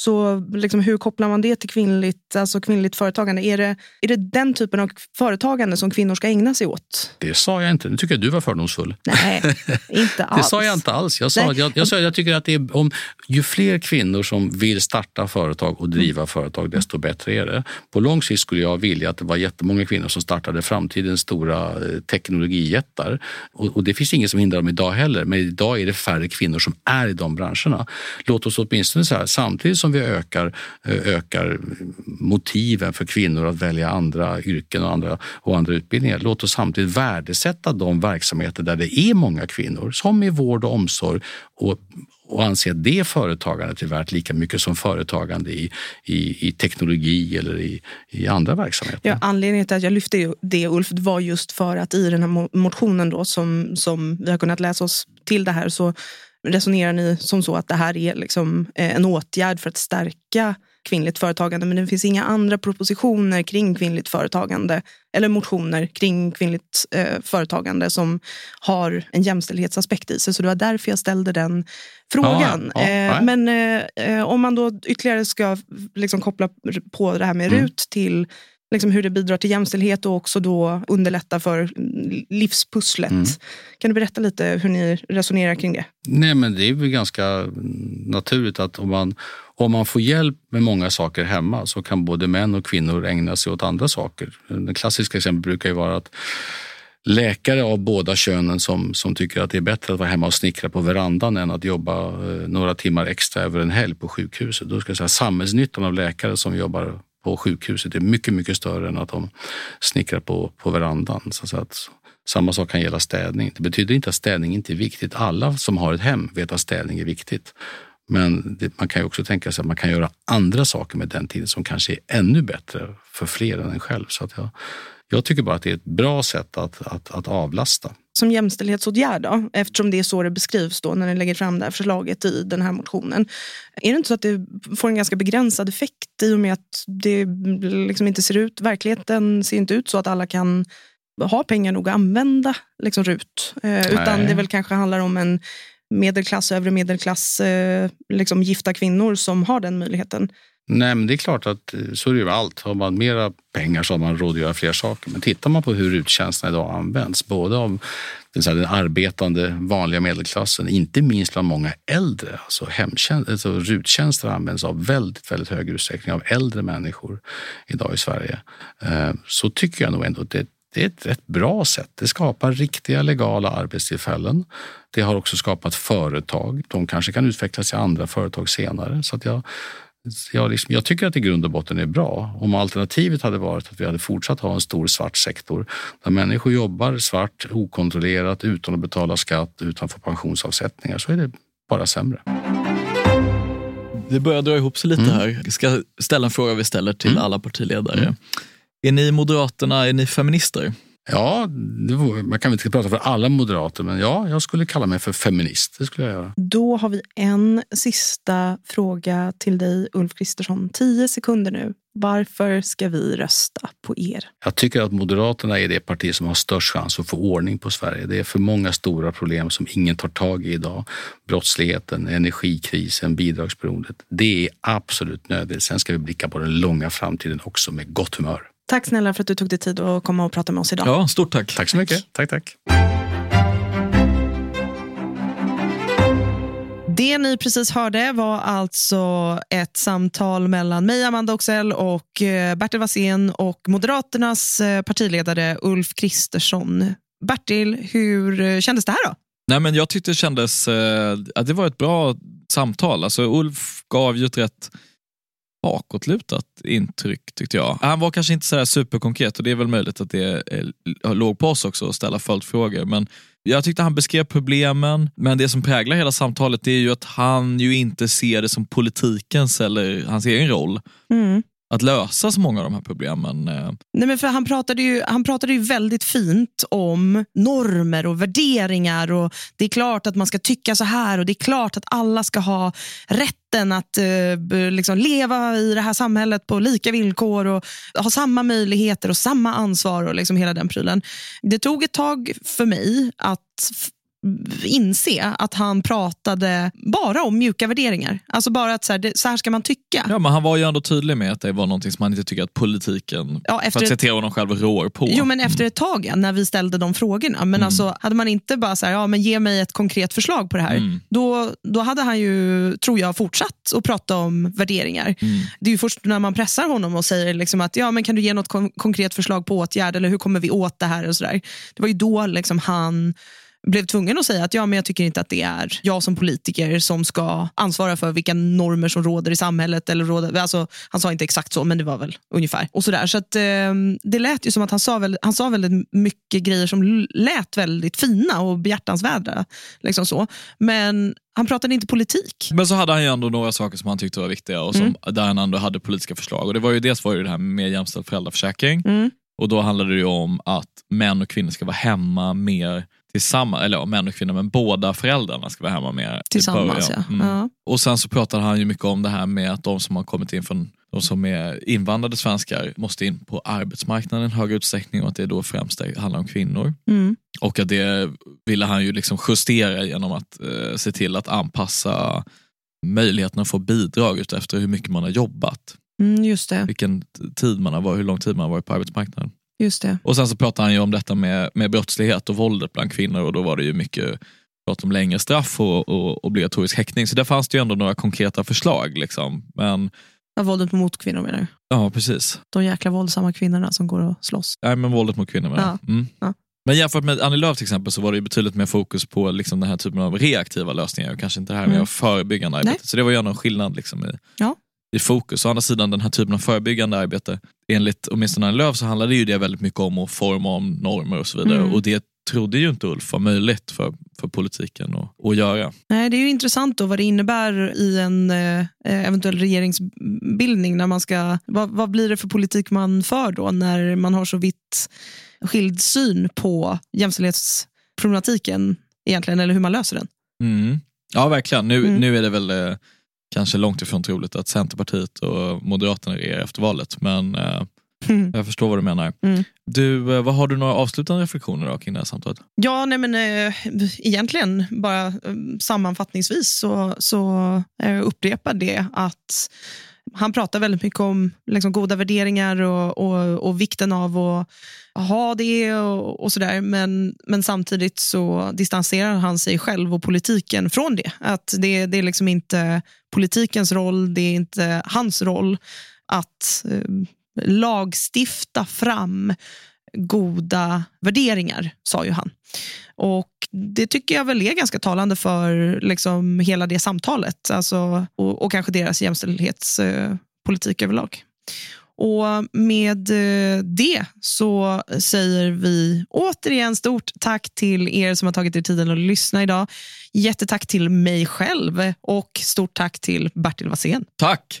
Så liksom, hur kopplar man det till kvinnligt, alltså kvinnligt företagande? Är det, är det den typen av företagande som kvinnor ska ägna sig åt?
Det sa jag inte. Nu tycker jag du var fördomsfull.
Nej, *laughs* inte
Det
alls.
sa jag inte alls. Jag sa,
Nej.
jag, jag, sa, jag tycker att det är om, ju fler kvinnor som vill starta företag och driva företag, desto bättre är det. På lång sikt skulle jag vilja att det var jättemånga kvinnor som startade framtidens stora eh, teknologijättar. Och, och det finns ingen som hindrar dem idag heller, men idag är det färre kvinnor som är i de branscherna. Låt oss åtminstone så här, samtidigt som vi ökar, eh, ökar motiven för kvinnor att välja andra yrken och andra, och andra utbildningar, låt oss samtidigt värdesätta de verksamheter där det är många kvinnor, som i vård och omsorg och och anse att det företagandet är värt lika mycket som företagande i, i, i teknologi eller i, i andra verksamheter.
Ja, anledningen till att jag lyfte det Ulf var just för att i den här motionen då, som, som vi har kunnat läsa oss till det här så resonerar ni som så att det här är liksom eh, en åtgärd för att stärka kvinnligt företagande men det finns inga andra propositioner kring kvinnligt företagande eller motioner kring kvinnligt eh, företagande som har en jämställdhetsaspekt i sig. Så det var därför jag ställde den frågan.
Ja, ja,
eh,
nej.
men eh, eh, om man då ytterligare ska liksom koppla på det här med
Mm.
RUT till liksom hur det bidrar till jämställdhet och också då underlätta för livspusslet.
Mm.
Kan du berätta lite hur ni resonerar kring det?
Nej, men det är väl ganska naturligt att om man, om man får hjälp med många saker hemma så kan både män och kvinnor ägna sig åt andra saker. Det klassiska exemplet brukar ju vara att läkare av båda könen som, som tycker att det är bättre att vara hemma och snickra på verandan än att jobba eh, några timmar extra över en helg på sjukhuset. Då ska jag säga samhällsnyttan av läkare som jobbar på sjukhuset är mycket, mycket större än att de snickrar på, på verandan. Så att, samma sak kan gälla städning. Det betyder inte att städning inte är viktigt. Alla som har ett hem vet att städning är viktigt. Men det, man kan ju också tänka sig att man kan göra andra saker med den tiden som kanske är ännu bättre för fler än en själv. Så att jag, jag tycker bara att det är ett bra sätt att, att, att avlasta.
Som jämställdhetsåtgärd då, eftersom det är så det beskrivs då när ni lägger fram det här förslaget i den här motionen. Är det inte så att det får en ganska begränsad effekt i och med att det liksom inte ser ut, verkligheten ser inte ut så att alla kan ha pengar nog att använda liksom RUT. Eh, utan det väl kanske handlar om en medelklass, övre medelklass, eh, liksom gifta kvinnor som har den möjligheten.
Nej, men det är klart att eh, så är det ju med allt. Har man mera pengar så har man råd att göra fler saker. Men tittar man på hur uttjänsterna idag används, både av den arbetande vanliga medelklassen, inte minst bland många äldre. Alltså, hemtjänst, alltså ruttjänster används av väldigt, väldigt hög utsträckning av äldre människor idag i Sverige. Eh, så tycker jag nog ändå att det det är ett rätt bra sätt. Det skapar riktiga legala arbetstillfällen. Det har också skapat företag. De kanske kan utvecklas i andra företag senare. Så att jag, jag, liksom, jag tycker att det i grund och botten är bra. Om alternativet hade varit att vi hade fortsatt ha en stor svart sektor där människor jobbar svart, okontrollerat, utan att betala skatt, utan att få pensionsavsättningar, så är det bara sämre.
Det börjar dra ihop sig lite mm. här. Jag ska ställa en fråga vi ställer till mm. alla partiledare. Mm. Är ni Moderaterna, är ni feminister?
Ja, var, man kan inte prata för alla moderater, men ja, jag skulle kalla mig för feminist. Det skulle jag göra.
Då har vi en sista fråga till dig, Ulf Kristersson. Tio sekunder nu. Varför ska vi rösta på er?
Jag tycker att Moderaterna är det parti som har störst chans att få ordning på Sverige. Det är för många stora problem som ingen tar tag i idag. Brottsligheten, energikrisen, bidragsberoendet. Det är absolut nödvändigt. Sen ska vi blicka på den långa framtiden också med gott humör.
Tack snälla för att du tog dig tid att komma och prata med oss idag.
Ja, stort tack.
Tack så mycket. Tack, tack.
Det ni precis hörde var alltså ett samtal mellan mig, Amanda Oxell och eh, Bertil Wassén och Moderaternas eh, partiledare Ulf Kristersson. Bertil, hur eh, kändes det här då?
Nej, men jag tyckte det kändes att det var ett bra samtal. Alltså, Ulf gav ju ett rätt bakåtlutat intryck tyckte jag. Han var kanske inte så superkonkret och det är väl möjligt att det eh, låg på oss också att ställa följdfrågor. Men jag tyckte han beskrev problemen, men det som präglar hela samtalet är ju att han ju inte ser det som politikens eller hans egen roll. Mm att lösa så många av de här problemen. Eh.
Nej, men för han, pratade ju, han pratade ju väldigt fint om normer och värderingar. och Det är klart att man ska tycka så här och det är klart att alla ska ha rätten att eh, liksom leva i det här samhället på lika villkor och ha samma möjligheter och samma ansvar och liksom hela den prylen. Det tog ett tag för mig att inse att han pratade bara om mjuka värderingar. Alltså bara att så här, det, så här ska man tycka.
Ja, men han var ju ändå tydlig med att det var någonting som han inte tycker att politiken, ja, efter för att citera honom själv, rår på.
Jo, men efter ett tag ja, när vi ställde de frågorna. Men mm. alltså, hade man inte bara så här, ja, men ge mig ett konkret förslag på det här, mm. då, då hade han ju, tror jag, fortsatt att prata om värderingar. Mm. Det är ju först när man pressar honom och säger liksom att, ja, men kan du ge något kon konkret förslag på åtgärd eller hur kommer vi åt det här? och så där. Det var ju då liksom han blev tvungen att säga att ja, men jag tycker inte att det är jag som politiker som ska ansvara för vilka normer som råder i samhället. Eller råder, alltså, han sa inte exakt så, men det var väl ungefär. Och sådär. Så att, eh, det lät ju som att han sa, väldigt, han sa väldigt mycket grejer som lät väldigt fina och behjärtansvärda. Liksom så. Men han pratade inte politik.
Men så hade han ju ändå några saker som han tyckte var viktiga och som, mm. där han ändå hade politiska förslag. Och det var ju Dels var det, det här med jämställd föräldraförsäkring. Mm. Och Då handlade det om att män och kvinnor ska vara hemma mer tillsammans, eller ja, män och kvinnor, men båda föräldrarna ska vara hemma med
Tillsammans ja.
Mm. ja. Och sen så pratade han ju mycket om det här med att de som har kommit in från de som är invandrade svenskar måste in på arbetsmarknaden i hög utsträckning och att det då främst handlar om kvinnor. Mm. Och att det ville han ju liksom justera genom att eh, se till att anpassa möjligheten att få bidrag efter hur mycket man har jobbat.
Mm, just det.
Vilken tid man har varit, hur lång tid man har varit på arbetsmarknaden.
Just det.
Och sen så pratar han ju om detta med, med brottslighet och våldet bland kvinnor och då var det ju mycket prat om längre straff och, och obligatorisk häktning. Så där fanns det ju ändå några konkreta förslag. Liksom. Men,
ja, våldet mot kvinnor menar du?
Ja, precis.
De jäkla våldsamma kvinnorna som går och slåss.
Nej, men våldet mot kvinnor menar ja. Mm. Ja. Men jämfört med Annie Lööf till exempel så var det betydligt mer fokus på liksom den här typen av reaktiva lösningar och kanske inte det här med mm. förebyggande arbete. Så det var ju ändå en skillnad liksom i, ja i fokus. Å andra sidan den här typen av förebyggande arbete, enligt åtminstone Lööf så handlade ju det väldigt mycket om att forma om normer och så vidare. Mm. Och det trodde ju inte Ulf var möjligt för, för politiken att, att göra.
Nej, det är ju intressant då vad det innebär i en eh, eventuell regeringsbildning. När man ska, vad, vad blir det för politik man för då när man har så vitt skild syn på jämställdhetsproblematiken egentligen, eller hur man löser den?
Mm. Ja, verkligen. Nu, mm. nu är det väl eh, kanske långt ifrån troligt att Centerpartiet och Moderaterna regerar efter valet. Men, eh, *laughs* Jag förstår vad du menar.
Mm.
Du, eh, vad Har du några avslutande reflektioner då, kring det här samtalet?
Ja, nej men eh, egentligen bara eh, sammanfattningsvis så, så eh, upprepar det att han pratar väldigt mycket om liksom, goda värderingar och, och, och vikten av att ha det och, och sådär. Men, men samtidigt så distanserar han sig själv och politiken från det. Att det, det är liksom inte politikens roll, det är inte hans roll att eh, lagstifta fram goda värderingar, sa ju han. Och Det tycker jag väl är ganska talande för liksom hela det samtalet alltså, och, och kanske deras jämställdhetspolitik eh, överlag. Och med eh, det så säger vi återigen stort tack till er som har tagit er tiden att lyssna idag. Jättetack till mig själv och stort tack till Bertil Wassén.
Tack!